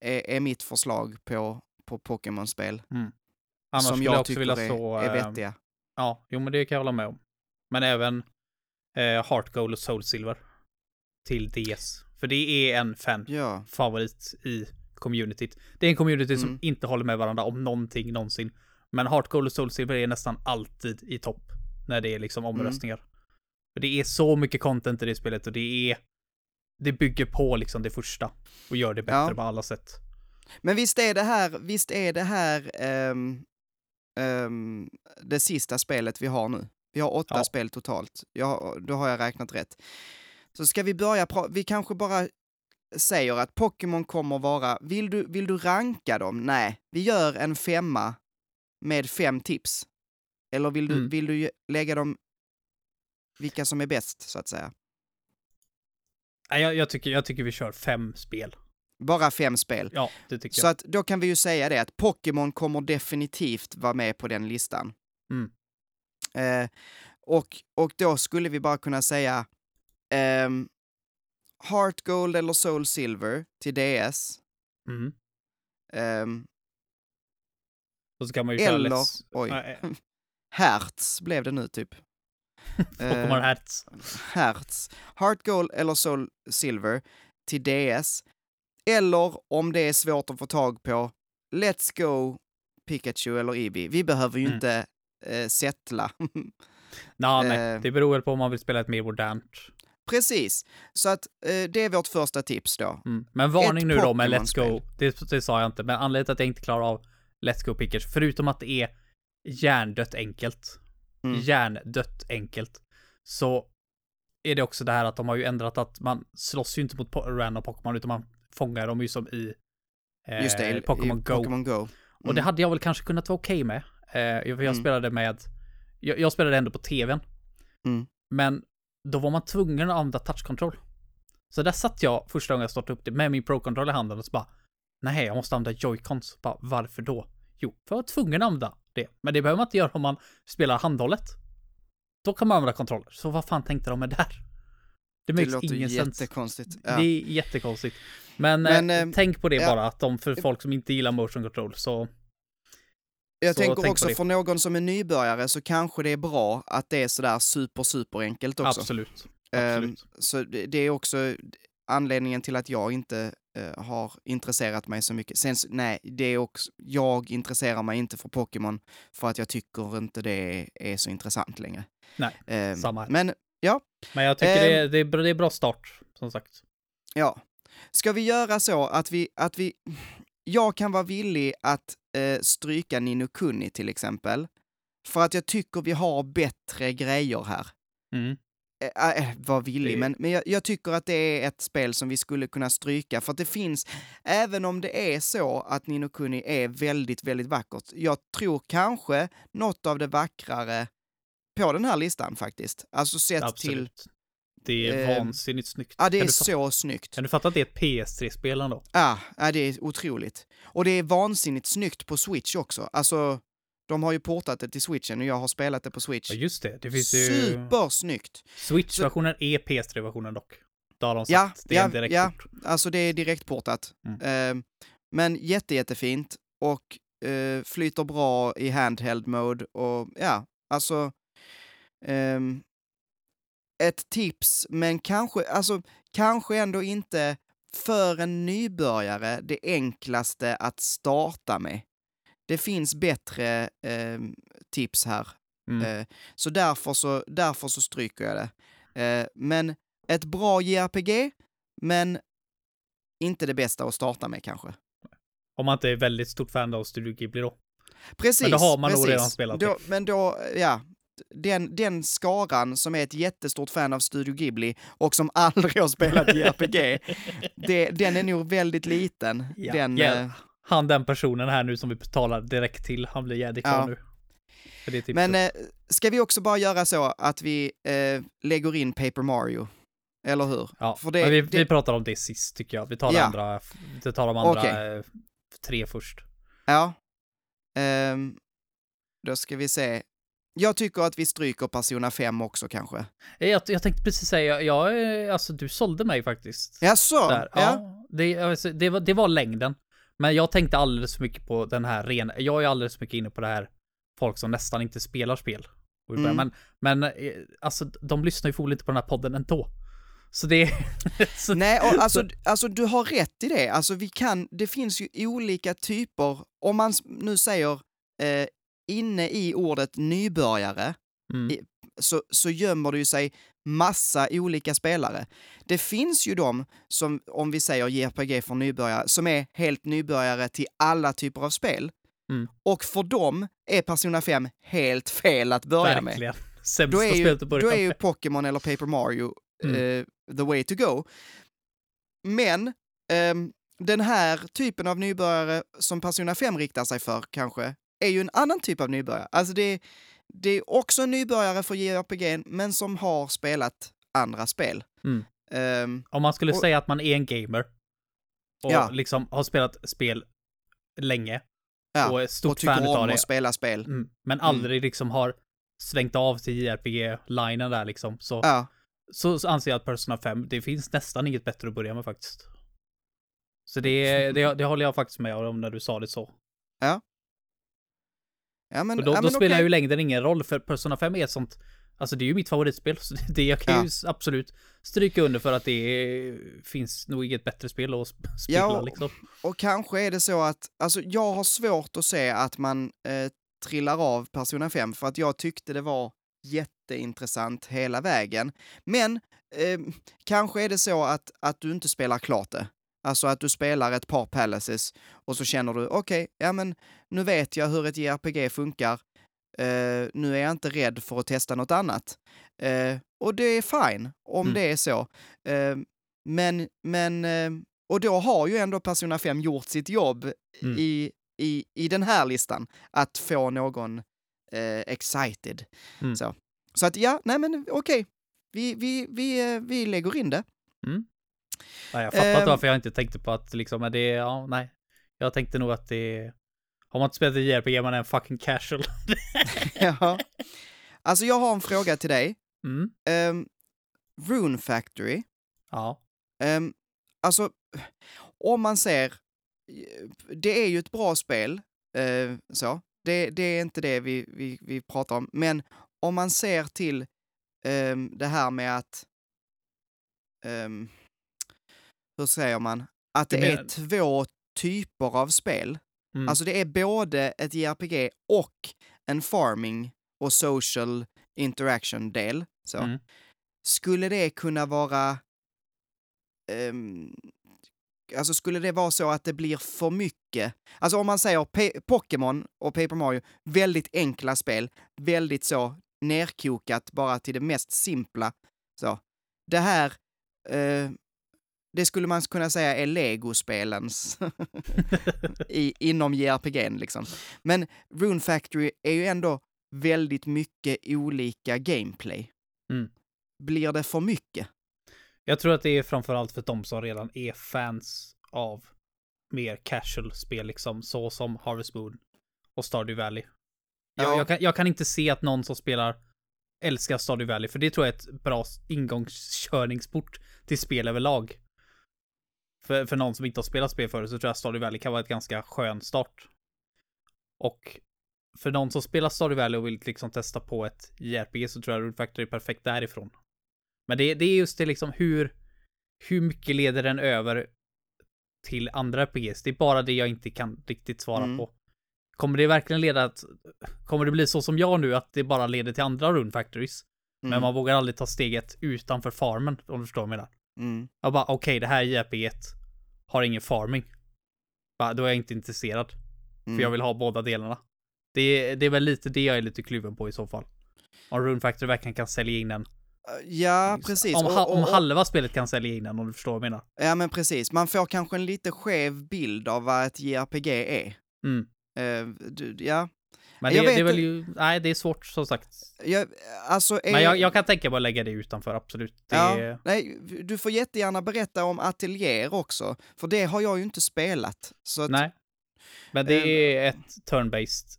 är, är mitt förslag på, på Pokémon-spel. Annars som jag, jag tycker vilja är, så... är eh, vettiga. Ja, jo men det kan jag hålla med om. Men även eh, Heart Gold och Soul Silver till DS. För det är en Ja, fan-favorit i communityt. Det är en community som Mm. inte håller med varandra om någonting någonsin. Men Heart Gold och Soul Silver är nästan alltid i topp när det är liksom Mm. För det är så mycket content i det spelet och det är... Det bygger på liksom det första och gör det bättre Ja. på alla sätt. men visst är det här, visst är det här ehm, ehm, det sista spelet vi har nu? Vi har åtta Ja. spel totalt. Ja, då har jag räknat rätt. Så ska vi börja vi kanske bara säger att Pokémon kommer vara, vill du, vill du ranka dem? Nej, vi gör en femma med fem tips. Eller vill du, Mm. vill du lägga dem, vilka som är bäst, så att säga? Jag, jag, tycker, jag tycker vi kör fem spel. Bara fem spel. Ja, det tycker Så jag. att då kan vi ju säga det att Pokémon kommer definitivt vara med på den listan. Mm. Eh, och, och då skulle vi bara kunna säga ehm, Heart Gold eller Soul Silver till DS. Mm. ehm, Och så kan man ju eller, oj, Hertz blev det nu typ. Pokémon Eh, Hertz. Hertz. Heart Gold eller Soul Silver till DS. Eller om det är svårt att få tag på, Let's Go Pikachu eller Eevee. Vi behöver ju Mm. inte eh, settla. Nah, nej, eh, det beror väl på om man vill spela ett mer modernt. Precis, så att eh, det är vårt första tips då. Mm. Men varning Ett nu då med Let's Go. Det, det sa jag inte, men anledningen till att jag inte klarar av Let's Go Pikachu, förutom att det är hjärndött enkelt, Mm. hjärndött enkelt, så är det också det här att de har ju ändrat att man slåss ju inte mot random Pokémon, utan man fångar dem ju som i eh, Just det, Pokémon Go. Pokémon Go. Och det Mm. hade jag väl kanske kunnat vara okej med. Eh, jag- jag Mm. spelade med, jag, jag spelade ändå på tvn. Mm. Men då var man tvungen att använda touchkontroll. Så där satt jag första gången jag startade upp det med min pro-kontroll i handen och så bara, nej, jag måste använda joycons. Bara, varför då? Jo, för jag var tvungen att använda det. Men det behöver man inte göra om man spelar handhållet. Då kan man använda kontroller. Så vad fan tänkte de med där? Det Det låter ingen jättekonstigt. Ja. Det är jättekonstigt. Men, Men, eh, eh, tänk på det ja. bara, att de för folk som inte gillar motion control så Jag så tänker tänk också för någon som är nybörjare så kanske det är bra att det är sådär super, super enkelt också. absolut. Ehm, Absolut. så det, det är också anledningen till att jag inte eh, har intresserat mig så mycket. Sen, nej, det är också, jag intresserar mig inte för Pokémon för att jag tycker inte det är, så intressant längre. Nej, Ehm, samma. Men Men jag tycker Ehm. det, är, det, är, bra- det är bra start, som sagt. ja, ska vi göra så att vi, att vi jag kan vara villig att eh, stryka Nino Kuni till exempel. För att jag tycker vi har bättre grejer här. Mm. Eh, äh, var villig, men, men jag, jag tycker att det är ett spel som vi skulle kunna stryka. För att det finns, även om det är så att Nino Kuni är väldigt, väldigt vackert. Jag tror kanske något av det vackrare på den här listan faktiskt. Alltså sett till, Absolut. Det är eh, vansinnigt snyggt. ja det är så snyggt. kan du fatta att det är ett PS3-spel ändå? Ja, ja, det är otroligt. Och det är vansinnigt snyggt på Switch också. Alltså, de har ju portat det till Switchen och jag har spelat det på Switch. Ja, just det. Det finns ju... Supersnyggt! Switch-versionen är PS3-versionen dock. Det har de sagt. Ja, det är ja, en direkt ja. Alltså det är direktportat. Mm. Eh, men jätte, jättefint och eh, flyter bra i handheld mode och ja, alltså ehm, ett tips, men kanske, alltså kanske ändå inte för en nybörjare det enklaste att starta med. Det finns bättre ehm, tips här. Mm. Eh, så, därför så därför så stryker jag det. Eh, men ett bra JRPG, men inte det bästa att starta med kanske. Om man inte är väldigt stort fan av Studio Ghibli då. Precis. Men det har man nog precis. redan spelat Då, men då, ja. Den, den skaran som är ett jättestort fan av Studio Ghibli och som aldrig har spelat JRPG, det, den är nog väldigt liten. Ja, den, ja. Eh, Han den personen här nu som vi betalar direkt till, han blir jädrigt glad Ja. nu. Typ men eh, ska vi också bara göra så att vi eh, lägger in Paper Mario? Eller hur? ja. för det- vi, det- vi pratar om det sist tycker jag. Vi tar, Ja. andra, vi tar de andra Okej. eh, tre först. Ja. Ehm, då ska vi se. Jag tycker att vi stryker Persona 5 också kanske. Eh, Jag, jag tänkte precis säga, jag, jag, alltså du sålde mig faktiskt. Jaså? Där. Ja. Ja, det, alltså, det, var, det var längden. Men jag tänkte alldeles för mycket på den här rena, jag är alldeles för mycket inne på det här folk som nästan inte spelar spel. Mm. Men, men eh, alltså de lyssnar ju förmodligen inte på den här podden ändå. Så det så, Nej, och alltså, alltså du har rätt i det. Alltså vi kan, det finns ju olika typer, om man nu säger eh, inne i ordet nybörjare, mm, i- så, så gömmer det ju sig massa olika spelare. Det finns ju de som, om vi säger JRPG för nybörjare, som är helt nybörjare till alla typer av spel. Mm. Och för dem är Persona 5 helt fel att börja med. verkligen. Sämsta Då är, ju, att börja då är ju med. Pokémon eller Paper Mario Mm. eh, the way to go. Men ehm, den här typen av nybörjare som Persona 5 riktar sig för kanske, är ju en annan typ av nybörjare. Alltså det, det är också en nybörjare för JRPG, men som har spelat andra spel. Mm. Ehm, Om man skulle och- säga att man är en gamer och Ja. liksom har spelat spel länge ja, och är och stort tycker fan utav det. att spela spel. Mm, men aldrig liksom har svängt av till JRPG-linen där liksom. Så, Ja, så, så anser jag att Persona 5, det finns nästan inget bättre att börja med faktiskt. Så det, det, det håller jag faktiskt med om när du sa det så. ja men, Och då, ja, då men spelar okej. ju längden ingen roll, för Persona 5 är ett sånt, alltså det är ju mitt favoritspel, så det, det jag kan Ja. ju absolut stryka under för att det är, finns nog inget bättre spel att sp- spela Ja, och- liksom. Och kanske är det så att, alltså jag har svårt att se att man eh, trillar av Persona 5 för att jag tyckte det var jätteintressant hela vägen. Men eh, kanske är det så att, att du inte spelar klart det. Alltså att du spelar ett par palaces och så känner du, okej, ja men nu vet jag hur ett JRPG funkar. Eh, nu är jag inte rädd för att testa något annat. Eh, och det är fine om Mm. det är så. Eh, men, men, och då har ju ändå Persona 5 gjort sitt jobb Mm. i, i, i den här listan, att få någon excited. Mm. Så. så att ja, nej men okej, vi, vi, vi, eh, vi lägger in det. Ja, jag fattar Ehm. inte varför jag inte tänkte på att liksom, men det, ja, nej. Jag tänkte nog att det, har man inte spelat ett JRPG, man är en fucking casual. ja. Alltså jag har en fråga till dig. Mm. Um, Rune Factory, Ja. Ehm, alltså, om man ser, det är ju ett bra spel, eh, så. Det, det är inte det vi, vi, vi pratar om, men om man ser till ehm, det här med att, ehm, hur säger man, att det är två typer av spel. Mm. Alltså det är både ett JRPG och en farming och social interaction-del. Så. Mm. Skulle det kunna vara... ehm, alltså skulle det vara så att det blir för mycket? Alltså om man säger Pokémon och Paper Mario, väldigt enkla spel, väldigt så nerkokat bara till det mest simpla. Så. Det här, eh, det skulle man kunna säga är legospelens i, inom JRPG liksom. Men Rune Factory är ju ändå väldigt mycket olika gameplay. Mm. Blir det för mycket? Jag tror att det är framförallt för de som redan är fans av mer casual spel, liksom så som Harvest Moon och Stardew Valley. Jag, Ja. jag, kan, jag kan inte se att någon som spelar älskar Stardew Valley, för det tror jag är ett bra ingångskörningsport till spel överlag. För, för någon som inte har spelat spel förut så tror jag Stardew Valley kan vara ett ganska skön start. Och för någon som spelar Stardew Valley och vill liksom testa på ett JRPG så tror jag Root Factory är perfekt därifrån. Men det, det är just det liksom hur, hur mycket leder den över till andra RPGs? Det är bara det jag inte kan riktigt svara Mm. på. Kommer det verkligen leda att, kommer det bli så som jag nu, att det bara leder till andra Rune Factories? Mm. Men man vågar aldrig ta steget utanför farmen, om du förstår vad jag menar. Mm. Jag bara, okej, det här JRPG har ingen farming. Bara, då är jag inte intresserad. Mm. För jag vill ha båda delarna. Det, det är väl lite det jag är lite kluven på i så fall. Om Rune Factory verkligen kan sälja in den. Ja, precis. Om, Och- om halva spelet kan sälja in den, om du förstår vad jag menar. Ja, men precis. Man får kanske en lite skev bild av vad ett JRPG är. Mm. Eh, du, ja, Men det, det är väl ju, nej det är svårt som sagt. jag, alltså... Är, Men jag, jag kan tänka mig att lägga det utanför, absolut. Det, ja, nej, du får jättegärna berätta om Atelier också, för det har jag ju inte spelat. Att, Nej. Men det Eh, är ett turn-based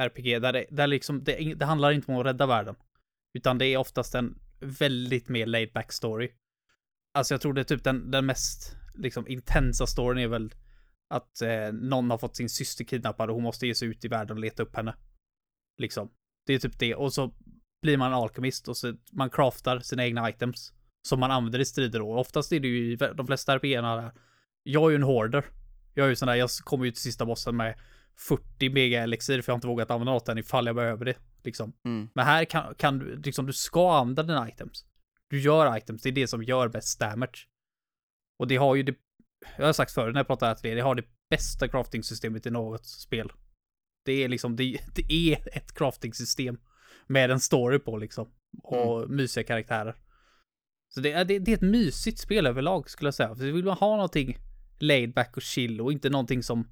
RPG där det, där liksom, det, det handlar inte om att rädda världen. Utan det är oftast en väldigt mer laid back story. Alltså jag tror det är typ den, den mest liksom intensa storyn är väl att eh, någon har fått sin syster kidnappad och hon måste ge sig ut i världen och leta upp henne. Liksom. Det är typ det. Och så blir man alkemist och så man craftar sina egna items. Som man använder i strider och oftast är det ju i de flesta RPGerna där. Jag är ju en hoarder. Jag är ju sån där, jag kommer ju till sista bossen med 40 mega elixir för jag har inte vågat använda något än ifall jag behöver det. Liksom. Mm. Men här kan, kan du, liksom du ska använda dina items. Du gör items, det är det som gör bäst damage. Och det har ju det, jag har sagt förut när jag pratar till det, det har det bästa crafting-systemet i något spel. Det är liksom, det, det är ett crafting-system med en story på liksom. Och mysiga karaktärer. Så det, är- det, det är ett mysigt spel överlag skulle jag säga. För vill man ha någonting laid back och chill och inte någonting som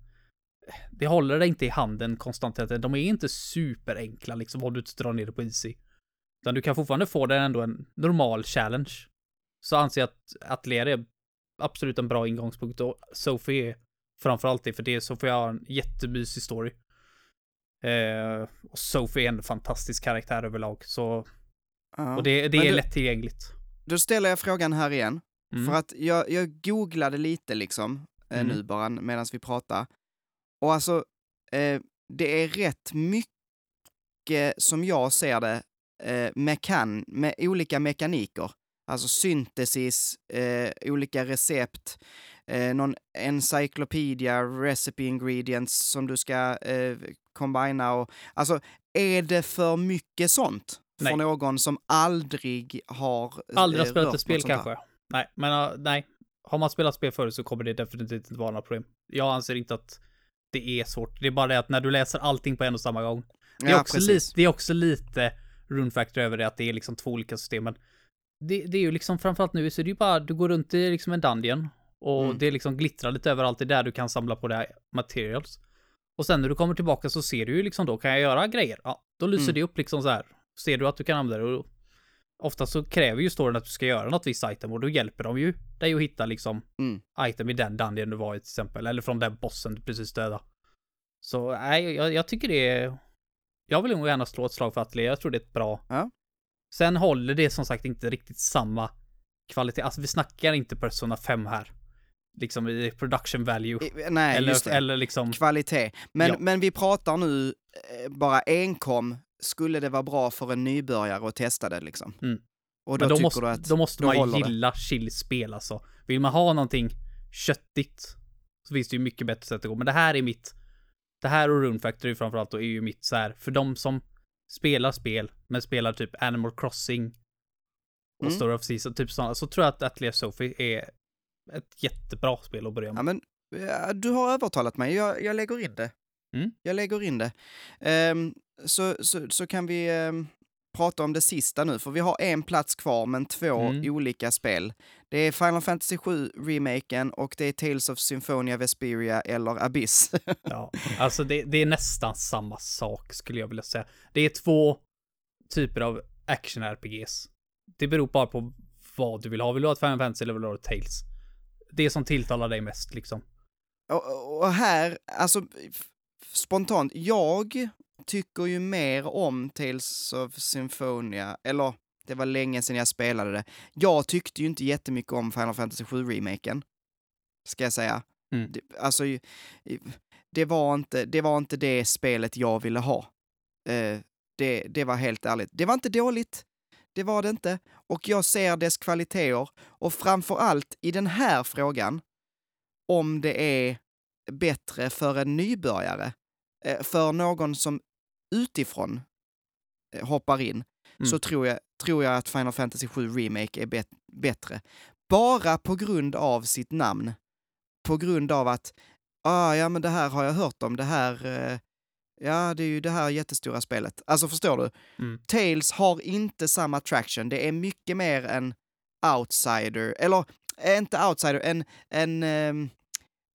det håller dig inte i handen konstant. De är inte superenkla liksom om du inte drar ner det på easy. Utan du kan fortfarande få den ändå en normal challenge. Så anser jag att Atelier är absolut en bra ingångspunkt och Sophie är framförallt det, för det Sophie har en jättemysig story. Eh, och Sophie är en fantastisk karaktär överlag, så Ja. och det, det är du- lättillgängligt. Då ställer jag frågan här igen, Mm. för att jag, jag googlade lite liksom, eh, Mm. nu bara medan vi pratar. Och alltså, eh, det är rätt mycket, som jag ser det, eh, mekan med olika mekaniker. Alltså syntesis, eh, olika recept, eh, någon encyclopedia, recipe ingredients som du ska eh, combina och... Alltså, är det för mycket sånt? Nej. För någon som aldrig har Aldrig har eh, spelat ett spel kanske. Nej, men nej. Har man spelat spel förut så kommer det definitivt inte vara några problem. Jag anser inte att det är svårt. Det är bara det att när du läser allting på en och samma gång. Det är, Ja, också, lite, det är också lite rune factor över det, att det är liksom två olika system. Det, det är ju liksom framförallt nu så är det ju bara, du går runt i liksom en dungeon och Mm. det liksom glittrar lite överallt. Det är där du kan samla på det materials. Och sen när du kommer tillbaka så ser du ju liksom då, kan jag göra grejer? Ja, då lyser Mm. det upp liksom så här. Ser du att du kan använda det och ofta så kräver ju storyn att du ska göra något visst item och då hjälper de ju dig att hitta liksom Mm. item i den dungeon du var i till exempel. Eller från den bossen du precis döda. Så nej, jag, jag tycker det är... Jag vill nog gärna slå ett slag för Atelier. Jag tror det är ett bra... Ja. Sen håller det som sagt inte riktigt samma kvalitet. Alltså vi snackar inte Persona 5 här. Liksom i production value. I- Nej, just eller, det. eller liksom... Kvalitet. Men, Ja. men vi pratar nu eh, bara enkom, skulle det vara bra för en nybörjare att testa det liksom? Mm. Och då, Men då tycker måste, du att... då måste då man ju gilla chill-spel alltså. Vill man ha någonting köttigt så finns det ju mycket bättre sätt att gå. Men det här är mitt... Det här och Rune Factory framförallt då är ju mitt så här, för de som spelar spel, men spelar typ Animal Crossing och Mm. Story of Seas och typ sådana, så tror jag att Atelier Sophie är ett jättebra spel att börja med. Ja, men du har övertalat mig. Jag, jag lägger in det. Mm. Jag lägger in det. Ehm, så, så, så kan vi ehm, prata om det sista nu, för vi har en plats kvar, men två Mm. olika spel. Det är Final Fantasy 7 remaken och det är Tales of Symphonia Vesperia eller Abyss. Ja, alltså det, det är nästan samma sak skulle jag vilja säga. Det är två typer av action-RPGs. Det beror bara på vad du vill ha. Vill du ha ett Final Fantasy eller vill du ha ett Tales? Det som tilltalar dig mest liksom. och, och här, alltså spontant, jag tycker ju mer om Tales of Symphonia, eller det var länge sedan jag spelade det. Jag tyckte ju inte jättemycket om Final Fantasy 7-remaken, ska jag säga. Mm. Det, alltså, det var, inte, det var inte det spelet jag ville ha. Eh, det, det var helt ärligt. Det var inte dåligt, det var det inte. Och jag ser dess kvaliteter, och framför allt i den här frågan, om det är bättre för en nybörjare, eh, för någon som utifrån eh, hoppar in, Mm. så tror jag, tror jag att Final Fantasy 7 Remake är bet- bättre. Bara på grund av sitt namn. På grund av att, ah, ja men det här har jag hört om, det här, eh, ja det är ju det här jättestora spelet. Alltså förstår du? Mm. Tales har inte samma traction, det är mycket mer en outsider, eller eh, inte outsider, en, en ehm,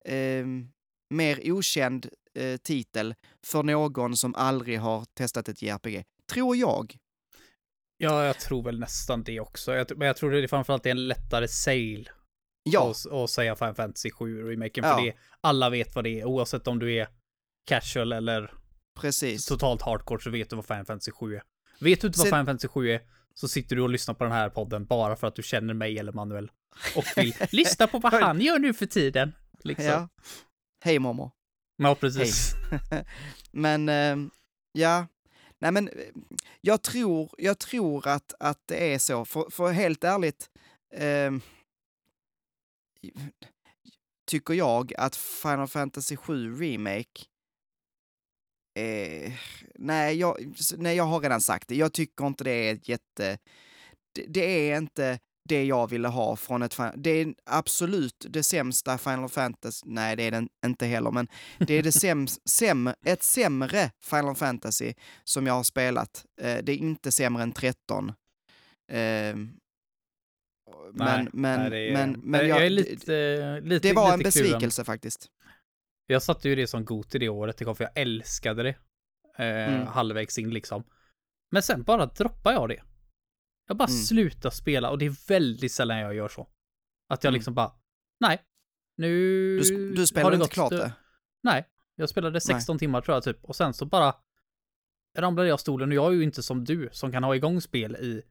ehm, mer okänd eh, titel för någon som aldrig har testat ett JRPG. Tror jag. Ja, jag tror väl nästan det också. Jag, men jag tror det är framförallt är en lättare sale Ja, att säga Final Fantasy 7 remaken. För Ja. det, alla vet vad det är. Oavsett om du är casual eller precis. totalt hardcore så vet du vad Final Fantasy 7 är. Vet du inte vad Sen- Final Fantasy 7 är så sitter du och lyssnar på den här podden bara för att du känner mig eller Manuel. Och vill lyssna på vad han gör nu för tiden. Liksom. Ja. Hej mormor. Ja, precis. men, ehm, ja. Nej men, eh, jag tror, jag tror att, att det är så. För, för helt ärligt, eh, tycker jag att Final Fantasy 7 Remake eh, nej, jag, nej, jag har redan sagt det. Jag tycker inte det är ett jätte... Det, det är inte det jag ville ha från ett... Fin- Det är absolut det sämsta Final Fantasy... Nej, det är den inte heller, men det är det säms, säm, ett sämre Final Fantasy som jag har spelat. Eh, det är inte sämre än 13. Ehm, men, men, nej, det är, men, men jag, jag, lite, eh, lite det var en besvikelse faktiskt. Jag satte ju det som god i det året det kom, för jag älskade det. Eh, Mm. Halvvägs in liksom. Men sen bara droppar jag det. Jag bara Mm. slutar spela och det är väldigt sällan jag gör så. Att jag Mm. liksom bara, nej. Nu Du, du spelar inte gått- klart det? Nej, jag spelade 16 timmar tror jag typ. Och sen så bara ramlade jag av stolen och jag är ju inte som du som kan ha igång spel i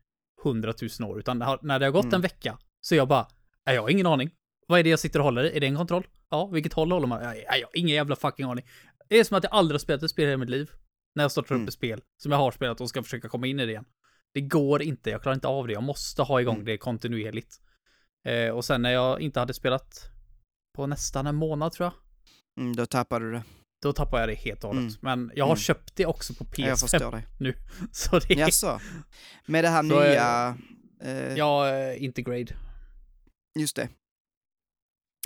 100 000 år. Utan när det har gått Mm. en vecka så jag bara, "Nej, jag har ingen aning. Vad är det jag sitter och håller i? Är det en kontroll? Ja, vilket håll håller man? Nej, jag har ingen jävla fucking aning. Det är som att jag aldrig har spelat ett spel i hela mitt liv. När jag startar Mm. upp ett spel som jag har spelat och ska försöka komma in i det igen. Det går inte, jag klarar inte av det. Jag måste ha igång Mm. det kontinuerligt. Eh, och sen när jag inte hade spelat på nästan en månad tror jag. Mm, då tappade du det. Då tappar jag det helt och hållet. Mm. Men jag har Mm. köpt det också på Ja, Jag PS5 förstår dig. nu. Så det är... Jaså? Med det här Så, eh, nya... Eh, Ja, eh, Intergrade. Just det.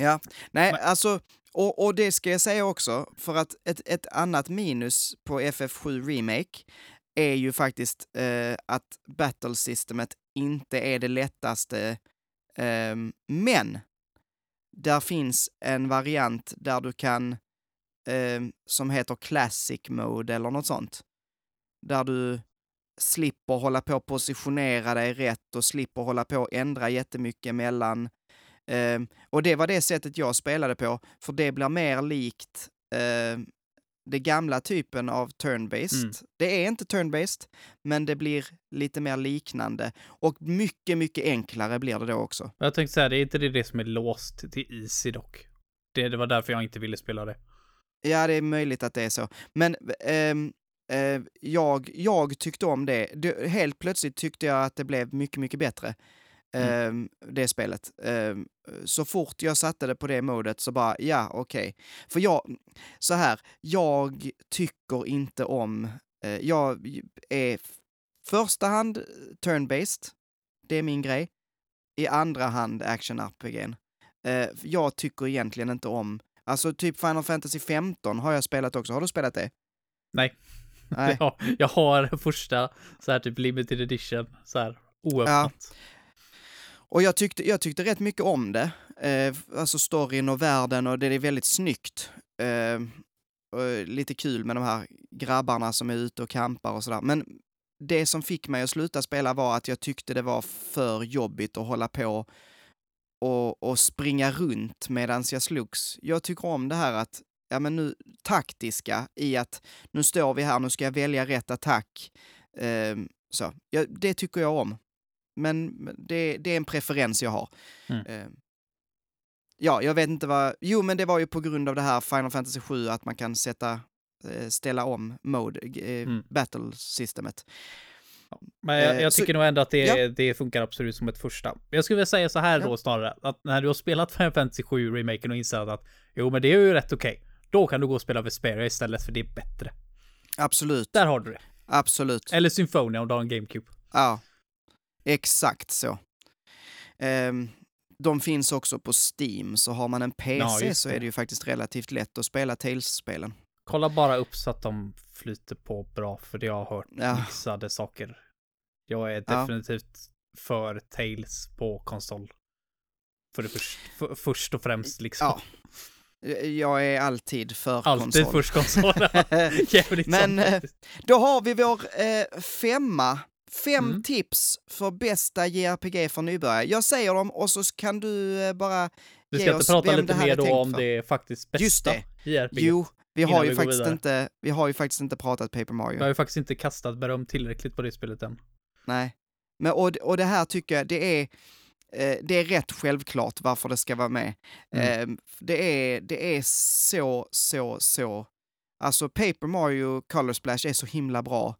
Ja, nej, Men- alltså, och, och det ska jag säga också, för att ett, ett annat minus på FF7 Remake är ju faktiskt eh, att battle-systemet inte är det lättaste. Eh, men där finns en variant där du kan, eh, som heter Classic Mode eller något sånt. Där du slipper hålla på och positionera dig rätt och slipper hålla på och ändra jättemycket mellan ehm, och det var det sättet jag spelade på, för det blir mer likt ehm, det gamla typen av turn-based. Mm. Det är inte turn-based, men det blir lite mer liknande. Och mycket, mycket enklare blir det då också. Jag tänkte säga, det är inte det, det som är låst till Easy dock. Det, det var därför jag inte ville spela det. Ja, det är möjligt att det är så. Men ehm, eh, jag, jag tyckte om det. det. Helt plötsligt tyckte jag att det blev mycket, mycket bättre. Ehm, det spelet. Ehm, så fort jag satte det på det modet så bara, ja, okej. För jag, så här, jag tycker inte om, eh, jag är första hand turn-based, det är min grej. I andra hand action-RPG'n. Eh, jag tycker egentligen inte om, alltså typ Final Fantasy 15 har jag spelat också. Har du spelat det? Nej. Nej. Ja, jag har första så här typ limited edition så här oöppnat. Och jag tyckte, jag tyckte rätt mycket om det. Eh, alltså storyn och världen och det är väldigt snyggt. Eh, och lite kul med de här grabbarna som är ute och campar och sådär. Men det som fick mig att sluta spela var att jag tyckte det var för jobbigt att hålla på och, och springa runt medan jag slogs. Jag tycker om det här att, ja men nu, taktiska i att nu står vi här, nu ska jag välja rätt attack. Eh, så, ja, det tycker jag om. Men det, det är en preferens jag har. Mm. Eh, ja, jag vet inte vad... Jo, men det var ju på grund av det här Final Fantasy 7 att man kan sätta, eh, ställa om mode, eh, Mm. battle-systemet. Men jag, jag så- tycker nog ändå att det, ja. det funkar absolut som ett första. Jag skulle vilja säga så här Ja. då snarare, att när du har spelat Final Fantasy 7 remaken och insett att jo men det är ju rätt okej. Då kan du gå och spela Vesperia istället för det är bättre. Absolut, Där har du det. absolut. Eller Symphonia om du har en GameCube. Ja, exakt så. Ehm, de finns också på Steam, så har man en PC just så är det ju faktiskt relativt lätt att spela Tales-spelen. Kolla bara upp så att de flyter på bra, för jag har hört Ja. mixade saker. Jag är Ja. definitivt för Tales på konsol. För det först, för, först och främst liksom. Ja, Jag är alltid för Alltid konsol. först konsol. Men, sant eh. Då har vi vår eh, femma. Fem Mm. tips för bästa JRPG för nybörjare. Jag säger dem och så kan du eh, bara ge ska inte oss prata vem det lite här mer är då tänkt om för. det faktiskt bästa Just det. JRPG. Jo, vi har, ju vi faktiskt vidare. inte, vi har ju faktiskt inte pratat Paper Mario. Jag har ju faktiskt inte kastat beröm tillräckligt på det spelet än. Nej. Men, och, och det här tycker jag, det är, eh, det är rätt självklart varför det ska vara med. Mm. Eh, det, är, det är så, så, så... Alltså Paper Mario Color Splash är så himla bra.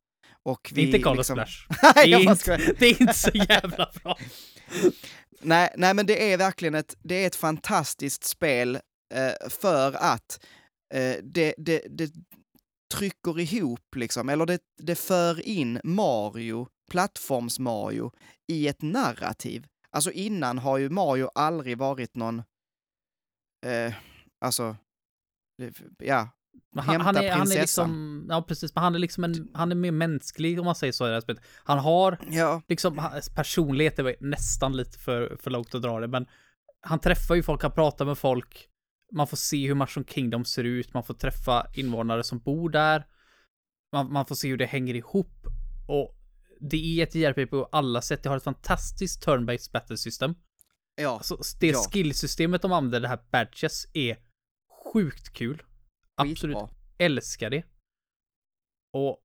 Och vi inte Color liksom... Splash. Nej, Det är, inte, det är inte så jävla bra. nej, nej, men det är verkligen ett, det är ett fantastiskt spel eh, för att eh, det, det, det trycker ihop, liksom, eller det, det för in Mario, plattforms-Mario, i ett narrativ. Alltså innan har ju Mario aldrig varit någon, eh, alltså, ja, han, han, är, han är liksom, ja precis, men han är liksom en, han är mer mänsklig om man säger så i det här spelet. Han har ja, liksom, hans personlighet är nästan lite för, för lågt att dra det, men han träffar ju folk, han pratar med folk, man får se hur Mushroom Kingdom ser ut, man får träffa invånare som bor där, man, man får se hur det hänger ihop, och det är ett JRPG på alla sätt, det har ett fantastiskt turn-based battle system. ja, Alltså, det Ja. skillsystemet de använder, det här badges, är sjukt kul. Absolut skitbra. älskar det. Och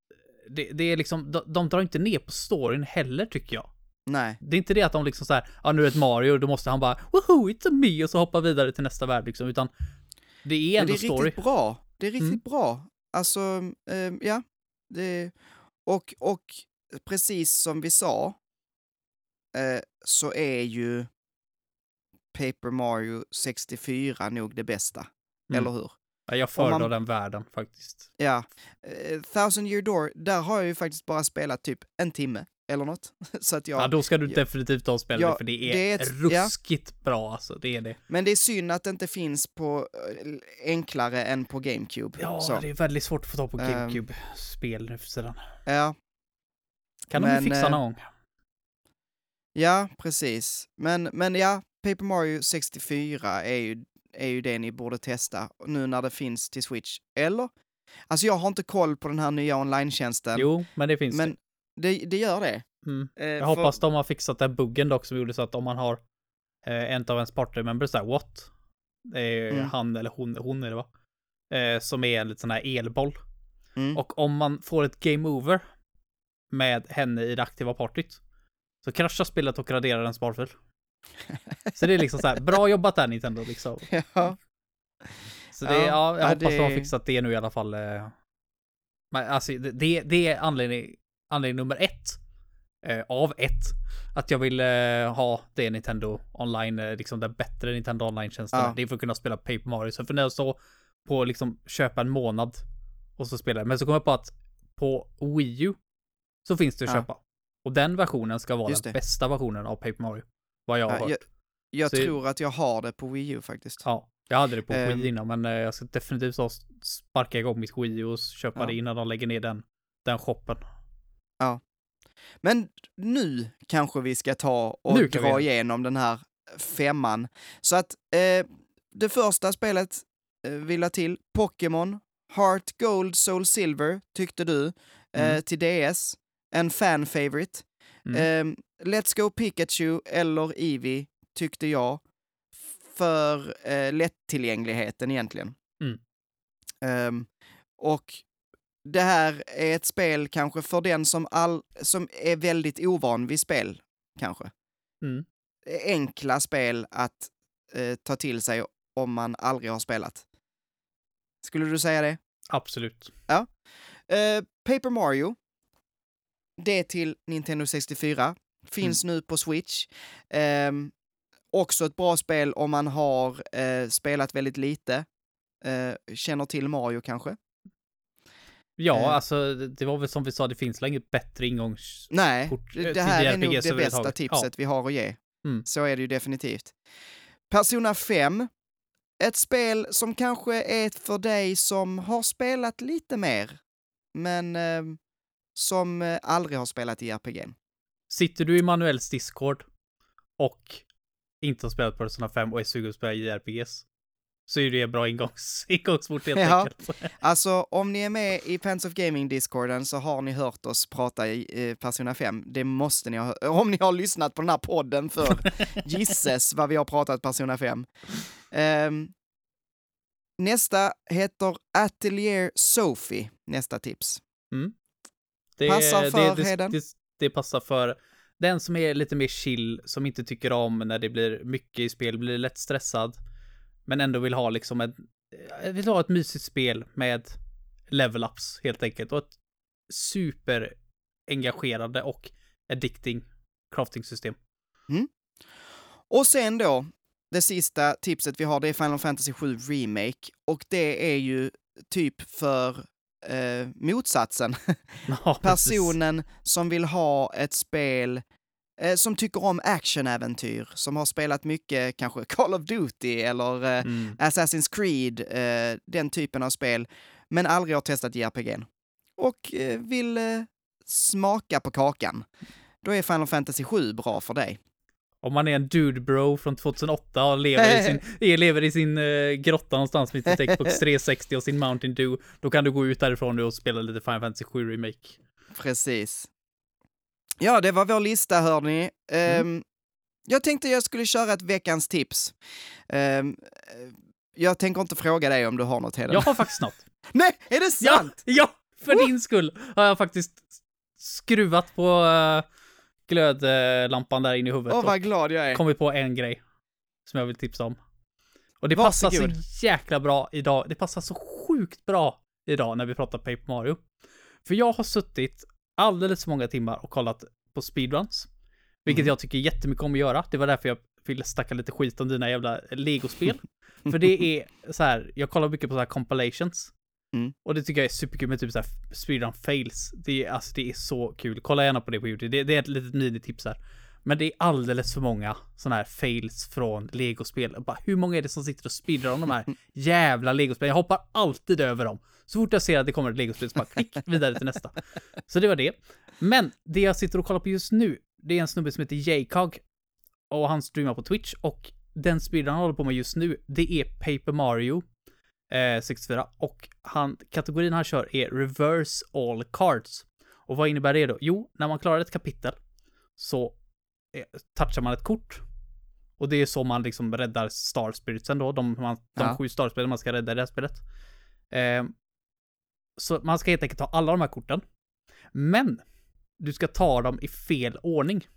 det, det är liksom, de, de drar inte ner på storyn heller tycker jag. Nej, Det är inte det att de liksom så här, ja nu är det ett Mario, då måste han bara woho, it's a me och så hoppa vidare till nästa värld liksom, utan det är ändå det är story. riktigt bra. Det är riktigt Mm. bra. Alltså, eh, ja, det, och, och precis som vi sa, eh, så är ju Paper Mario 64 nog det bästa. Mm. Eller hur? Ja, jag föredrar man- den världen faktiskt. Ja. Eh, Thousand Year Door, där har jag ju faktiskt bara spelat typ en timme eller något. Så att jag, Ja, då ska du ja. definitivt ta och spela Ja, det, för det är, det är ett- ja. ruskigt bra alltså, det är det. Men det är synd att det inte finns på eh, enklare än på GameCube. Ja, så. det är väldigt svårt att få tag på Ehm. GameCube-spel nu för tiden. Ja, Kan de men, fixa eh, någon gång. ja, precis. Men, men ja, Paper Mario 64 är ju, är ju det ni borde testa nu när det finns till Switch. Eller? Alltså jag har inte koll på den här nya online-tjänsten. Jo, men det finns men det, det gör det. Mm. Eh, Jag för- hoppas de har fixat den buggen dock som gjorde så att om man har eh, en av ens party members där, what? Det är Mm. han eller hon, hon är det va? Eh, som är en liten sån här elboll. Mm. Och om man får ett game over med henne i det aktiva partyt så kraschar spelet och raderar en sparfil. Så det är liksom så här, bra jobbat där Nintendo liksom. ja. Så det, Ja, ja, jag ja, hoppas de har det- fixat det nu i alla fall. eh. Men alltså, det- det, det är anledning, anledning nummer ett. Eh, av ett. Att jag vill eh, ha det Nintendo online, eh, liksom den bättre Nintendo online-tjänsten. Ja. Det är för att kunna spela Paper Mario. Så för när jag så på liksom köpa en månad och så spela. Men så kom jag på att på Wii U så finns det att Ja. köpa. Och den versionen ska vara den det. bästa versionen av Paper Mario. Vad jag har Ja, hört. jag, Jag Så- tror att jag har det på Wii U faktiskt. Ja, jag hade det på Ehm. Wii innan, men eh, jag ska definitivt sparka igång mitt Wii U och köpa Ja. det innan de lägger ner den, den shoppen. Men nu kanske vi ska ta och vi dra göra. igenom den här femman. Så att eh, det första spelet eh, vill jag till, Pokémon, Heart Gold Soul Silver tyckte du, eh, Mm. till DS, en fan favorite. Mm. Eh, Let's Go Pikachu eller Eevee tyckte jag, för eh, lättillgängligheten egentligen. Mm. Ehm, och det här är ett spel kanske för den som, all, som är väldigt ovan vid spel, kanske. Mm. Enkla spel att eh, ta till sig om man aldrig har spelat. Skulle du säga det? Absolut. Eh, Paper Mario. Det till Nintendo 64. Finns nu på Switch. Ehm, också ett bra spel om man har eh, spelat väldigt lite. Eh, känner till Mario kanske. Ja, Eh. alltså det var väl som vi sa, det finns väl inget bättre ingångs... Nej, det, eh, det här är nog det bästa tipset vi har att ge. Mm. Så är det ju definitivt. Persona 5. Ett spel som kanske är för dig som har spelat lite mer, men eh, som eh, aldrig har spelat i RPG. Sitter du i Manuels Discord och inte har spelat Persona 5 och är sugen på att spela JRPGs så är det en bra ingångs, ingångsport helt Ja. enkelt. Alltså, om ni är med i Fans of Gaming-discorden så har ni hört oss prata i eh, Persona 5. Det måste ni ha. Om ni har lyssnat på den här podden för gisses vad vi har pratat Persona 5. Ehm, nästa heter Atelier Sophie, nästa tips. Det, Passar för det, det, det, det passar för den som är lite mer chill, som inte tycker om när det blir mycket i spel, blir lätt stressad, men ändå vill ha liksom ett, eh, vill ha ett mysigt spel med level-ups helt enkelt och ett super engagerande och addicting crafting-system. Och sen då, det sista tipset vi har, det är Final Fantasy 7 Remake. Och det är ju typ för eh, motsatsen. Ja. Personen som vill ha ett spel eh, som tycker om actionäventyr, som har spelat mycket kanske Call of Duty eller eh, Mm. Assassin's Creed, eh, den typen av spel, men aldrig har testat JRPG'n. Och eh, vill eh, smaka på kakan. Då är Final Fantasy 7 bra för dig. Om man är en dude bro från 2008 och lever i sin, lever i sin eh, grotta någonstans med sitt Xbox 360 och sin Mountain Dew, då kan du gå ut därifrån nu och spela lite Final Fantasy 7 Remake. Precis. Ja, det var vår lista hörni. Um, jag tänkte jag skulle köra ett veckans tips. Ehm, eh, jag tänker inte fråga dig om du har något Heden. Jag har faktiskt något. Nej, är det Ja, sant? ja, för din skull har jag faktiskt skruvat på uh, glödlampan där inne i huvudet Åh, vad glad jag är. kommit på en grej som jag vill tipsa om. Och det passar Varsågod. så jäkla bra idag. Det passar så sjukt bra idag när vi pratar Paper Mario. För jag har suttit alldeles för många timmar och kollat på speedruns. Vilket Mhm. jag tycker jättemycket om att göra. Det var därför jag ville snacka lite skit om dina jävla legospel. för det är så här, jag kollar mycket på så här compilations. Mm. Och det tycker jag är superkul med typ så här speedrun fails. Det är, alltså det är så kul. Kolla gärna på det på YouTube. Det, det är ett litet minitips här. Men det är alldeles för många sådana här fails från legospel. Bara, hur många är det som sitter och speedrun de här jävla legospelen? Jag hoppar alltid över dem. Så fort jag ser att det kommer ett legospel så bara klick vidare till nästa. Så det var det. Men det jag sitter och kollar på just nu, det är en snubbe som heter Jcog. Och han streamar på Twitch och den speedrun han håller på med just nu, det är Paper Mario eh, 64 och han, kategorin han kör är reverse all cards. Och vad innebär det då? Jo, när man klarar ett kapitel så eh, touchar man ett kort. Och det är så man liksom räddar Star Spiritsen då, de, man, de Ja. sju Star man ska rädda i det här spelet. Eh, så man ska helt enkelt ta alla de här korten. Men du ska ta dem i fel ordning.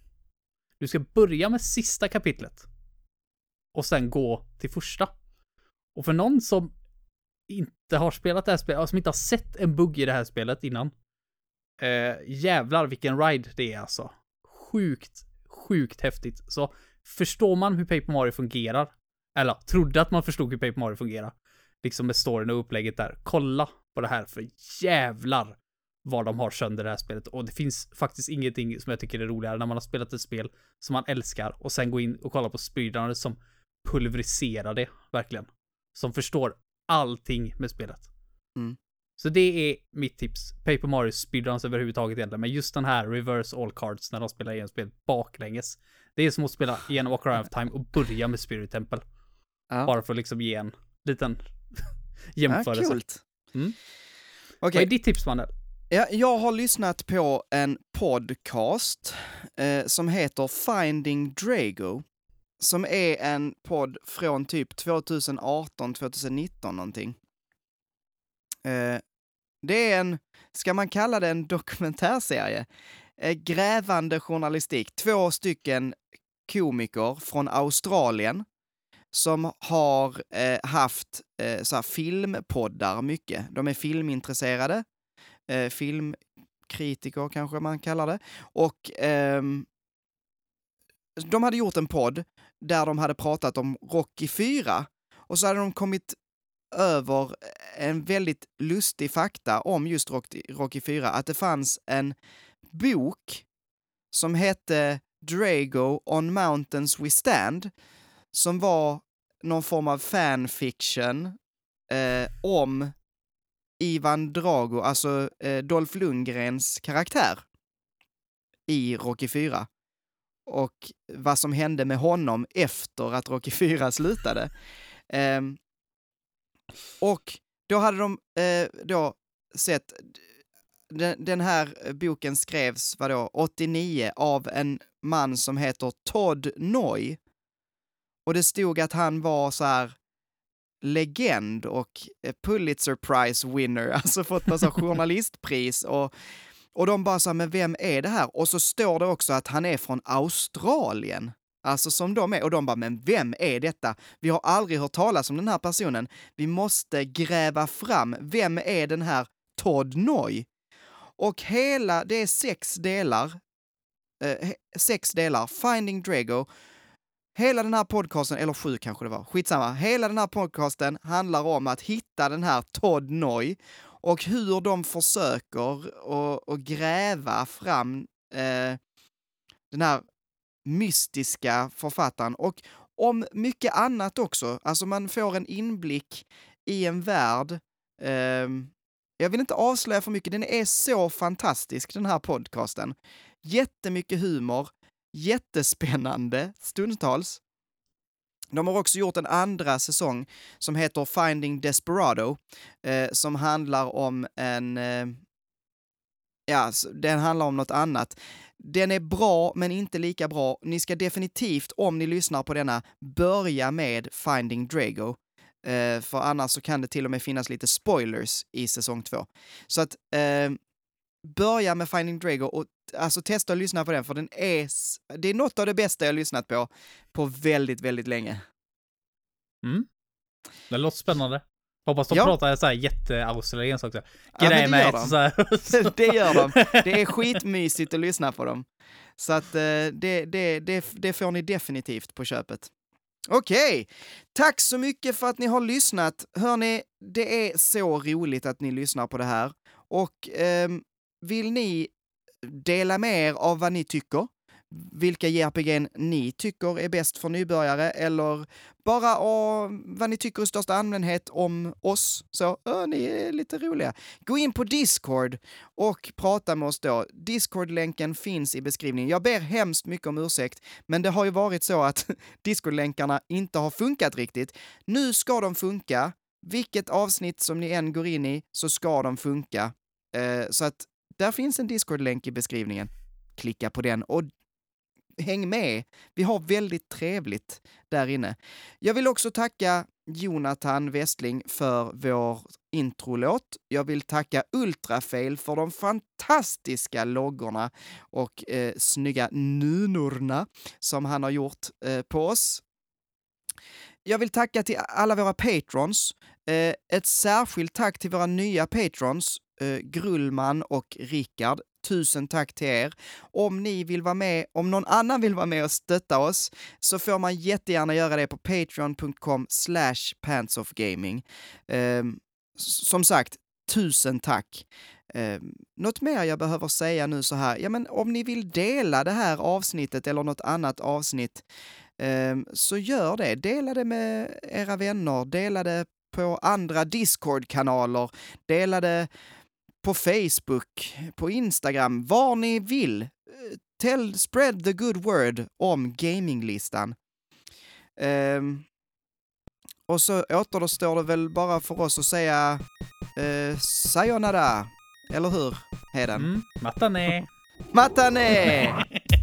Du ska börja med sista kapitlet. Och sen gå till första. Och för någon som inte har spelat det här spelet, alltså, som inte har sett en bugg i det här spelet innan. Eh, jävlar vilken ride det är alltså. Sjukt, sjukt häftigt. Så förstår man hur Paper Mario fungerar, eller trodde att man förstod hur Paper Mario fungerar, liksom med storyn och upplägget där, kolla på det här för jävlar vad de har sönder det här spelet. Och det finns faktiskt ingenting som jag tycker är roligare när man har spelat ett spel som man älskar och sen gå in och kolla på spridarna som pulveriserar det, verkligen. Som förstår allting med spelet. Mm. Så det är mitt tips. Paper Mario speedruns överhuvudtaget egentligen, men just den här reverse all cards när de spelar igenom spelet baklänges. Det är som att spela igenom Ocarina of Time och börja med Spirit Temple. Ja. Bara för att liksom ge en liten Ja, jämförelse. coolt. Mm. Okej, Vad är ditt tips, Mandel? ja, jag har lyssnat på en podcast eh, som heter Finding Drago. Som är en podd från typ 2018, 2019 någonting. Eh, det är en, ska man kalla det en dokumentärserie? Eh, grävande journalistik. Två stycken komiker från Australien som har eh, haft eh, så här filmpoddar mycket. De är filmintresserade, eh, filmkritiker kanske man kallar det. Och ehm, de hade gjort en podd där de hade pratat om Rocky 4 och så hade de kommit över en väldigt lustig fakta om just Rocky, 4, att det fanns en bok som hette Drago on Mountains We Stand, som var någon form av fanfiction eh, om Ivan Drago, alltså eh, Dolph Lundgrens karaktär i Rocky 4. Och vad som hände med honom efter att Rocky 4 slutade. Eh, och då hade de eh, då sett, den, den här boken skrevs, vadå, 89 av en man som heter Todd Noy. Och det stod att han var så här legend och eh, Pulitzer Prize winner, alltså fått massa journalistpris och, och de bara sa, men vem är det här? Och så står det också att han är från Australien. Alltså som de är. Och de bara, men vem är detta? Vi har aldrig hört talas om den här personen. Vi måste gräva fram, vem är den här Todd Noy? Och hela, det är sex delar, eh, sex delar, Finding Drago. Hela den här podcasten, eller sju kanske det var, skitsamma. Hela den här podcasten handlar om att hitta den här Todd Noy och hur de försöker att- gräva fram eh, den här mystiska författaren och om mycket annat också. Alltså man får en inblick i en värld. Eh, jag vill inte avslöja för mycket, den är så fantastisk den här podcasten. Jättemycket humor, jättespännande stundtals. De har också gjort en andra säsong som heter Finding Desperado, eh, som handlar om en... Eh, ja, den handlar om något annat. Den är bra, men inte lika bra. Ni ska definitivt, om ni lyssnar på denna, börja med Finding Drago. Eh, för annars så kan det till och med finnas lite spoilers i säsong två. Så att eh, börja med Finding Drago och alltså testa att lyssna på den, för den är, det är något av det bästa jag lyssnat på på väldigt, väldigt länge. Mm. Det låter spännande. Hoppas de Ja. pratar så här jätteaustralienskt också. Ja, med gör ett de. så här. det gör de. Det är skitmysigt att lyssna på dem. Så att eh, det, det, det, det får ni definitivt på köpet. Okej, tack så mycket för att ni har lyssnat. Hörni, det är så roligt att ni lyssnar på det här. Och ehm, vill ni dela med er av vad ni tycker, vilka JRPG ni tycker är bäst för nybörjare eller bara vad ni tycker i största allmänhet om oss. Så, ö, ni är lite roliga. Gå in på Discord och prata med oss då. Discord-länken finns i beskrivningen. Jag ber hemskt mycket om ursäkt, men det har ju varit så att Discord-länkarna inte har funkat riktigt. Nu ska de funka. Vilket avsnitt som ni än går in i så ska de funka. Eh, så att där finns en Discord-länk i beskrivningen. Klicka på den och häng med. Vi har väldigt trevligt där inne. Jag vill också tacka Jonathan Westling för vår introlåt. Jag vill tacka Ultrafail för de fantastiska loggorna och eh, snygga nunorna som han har gjort eh, på oss. Jag vill tacka till alla våra patrons. Eh, ett särskilt tack till våra nya patrons, eh, Grullman och Rickard. Tusen tack till er. Om ni vill vara med, om någon annan vill vara med och stötta oss, så får man jättegärna göra det på patreon.com slash pantsofgaming. Eh, som sagt, tusen tack. Eh, något mer jag behöver säga nu så här, ja men om ni vill dela det här avsnittet eller något annat avsnitt, eh, så gör det. Dela det med era vänner, dela det på andra Discord-kanaler, dela det på Facebook, på Instagram, var ni vill. Tell, spread the good word om gaminglistan. Um, och så återstår det väl bara för oss att säga eh, sayonara, eller hur, Heden? Mm, matane! Matane!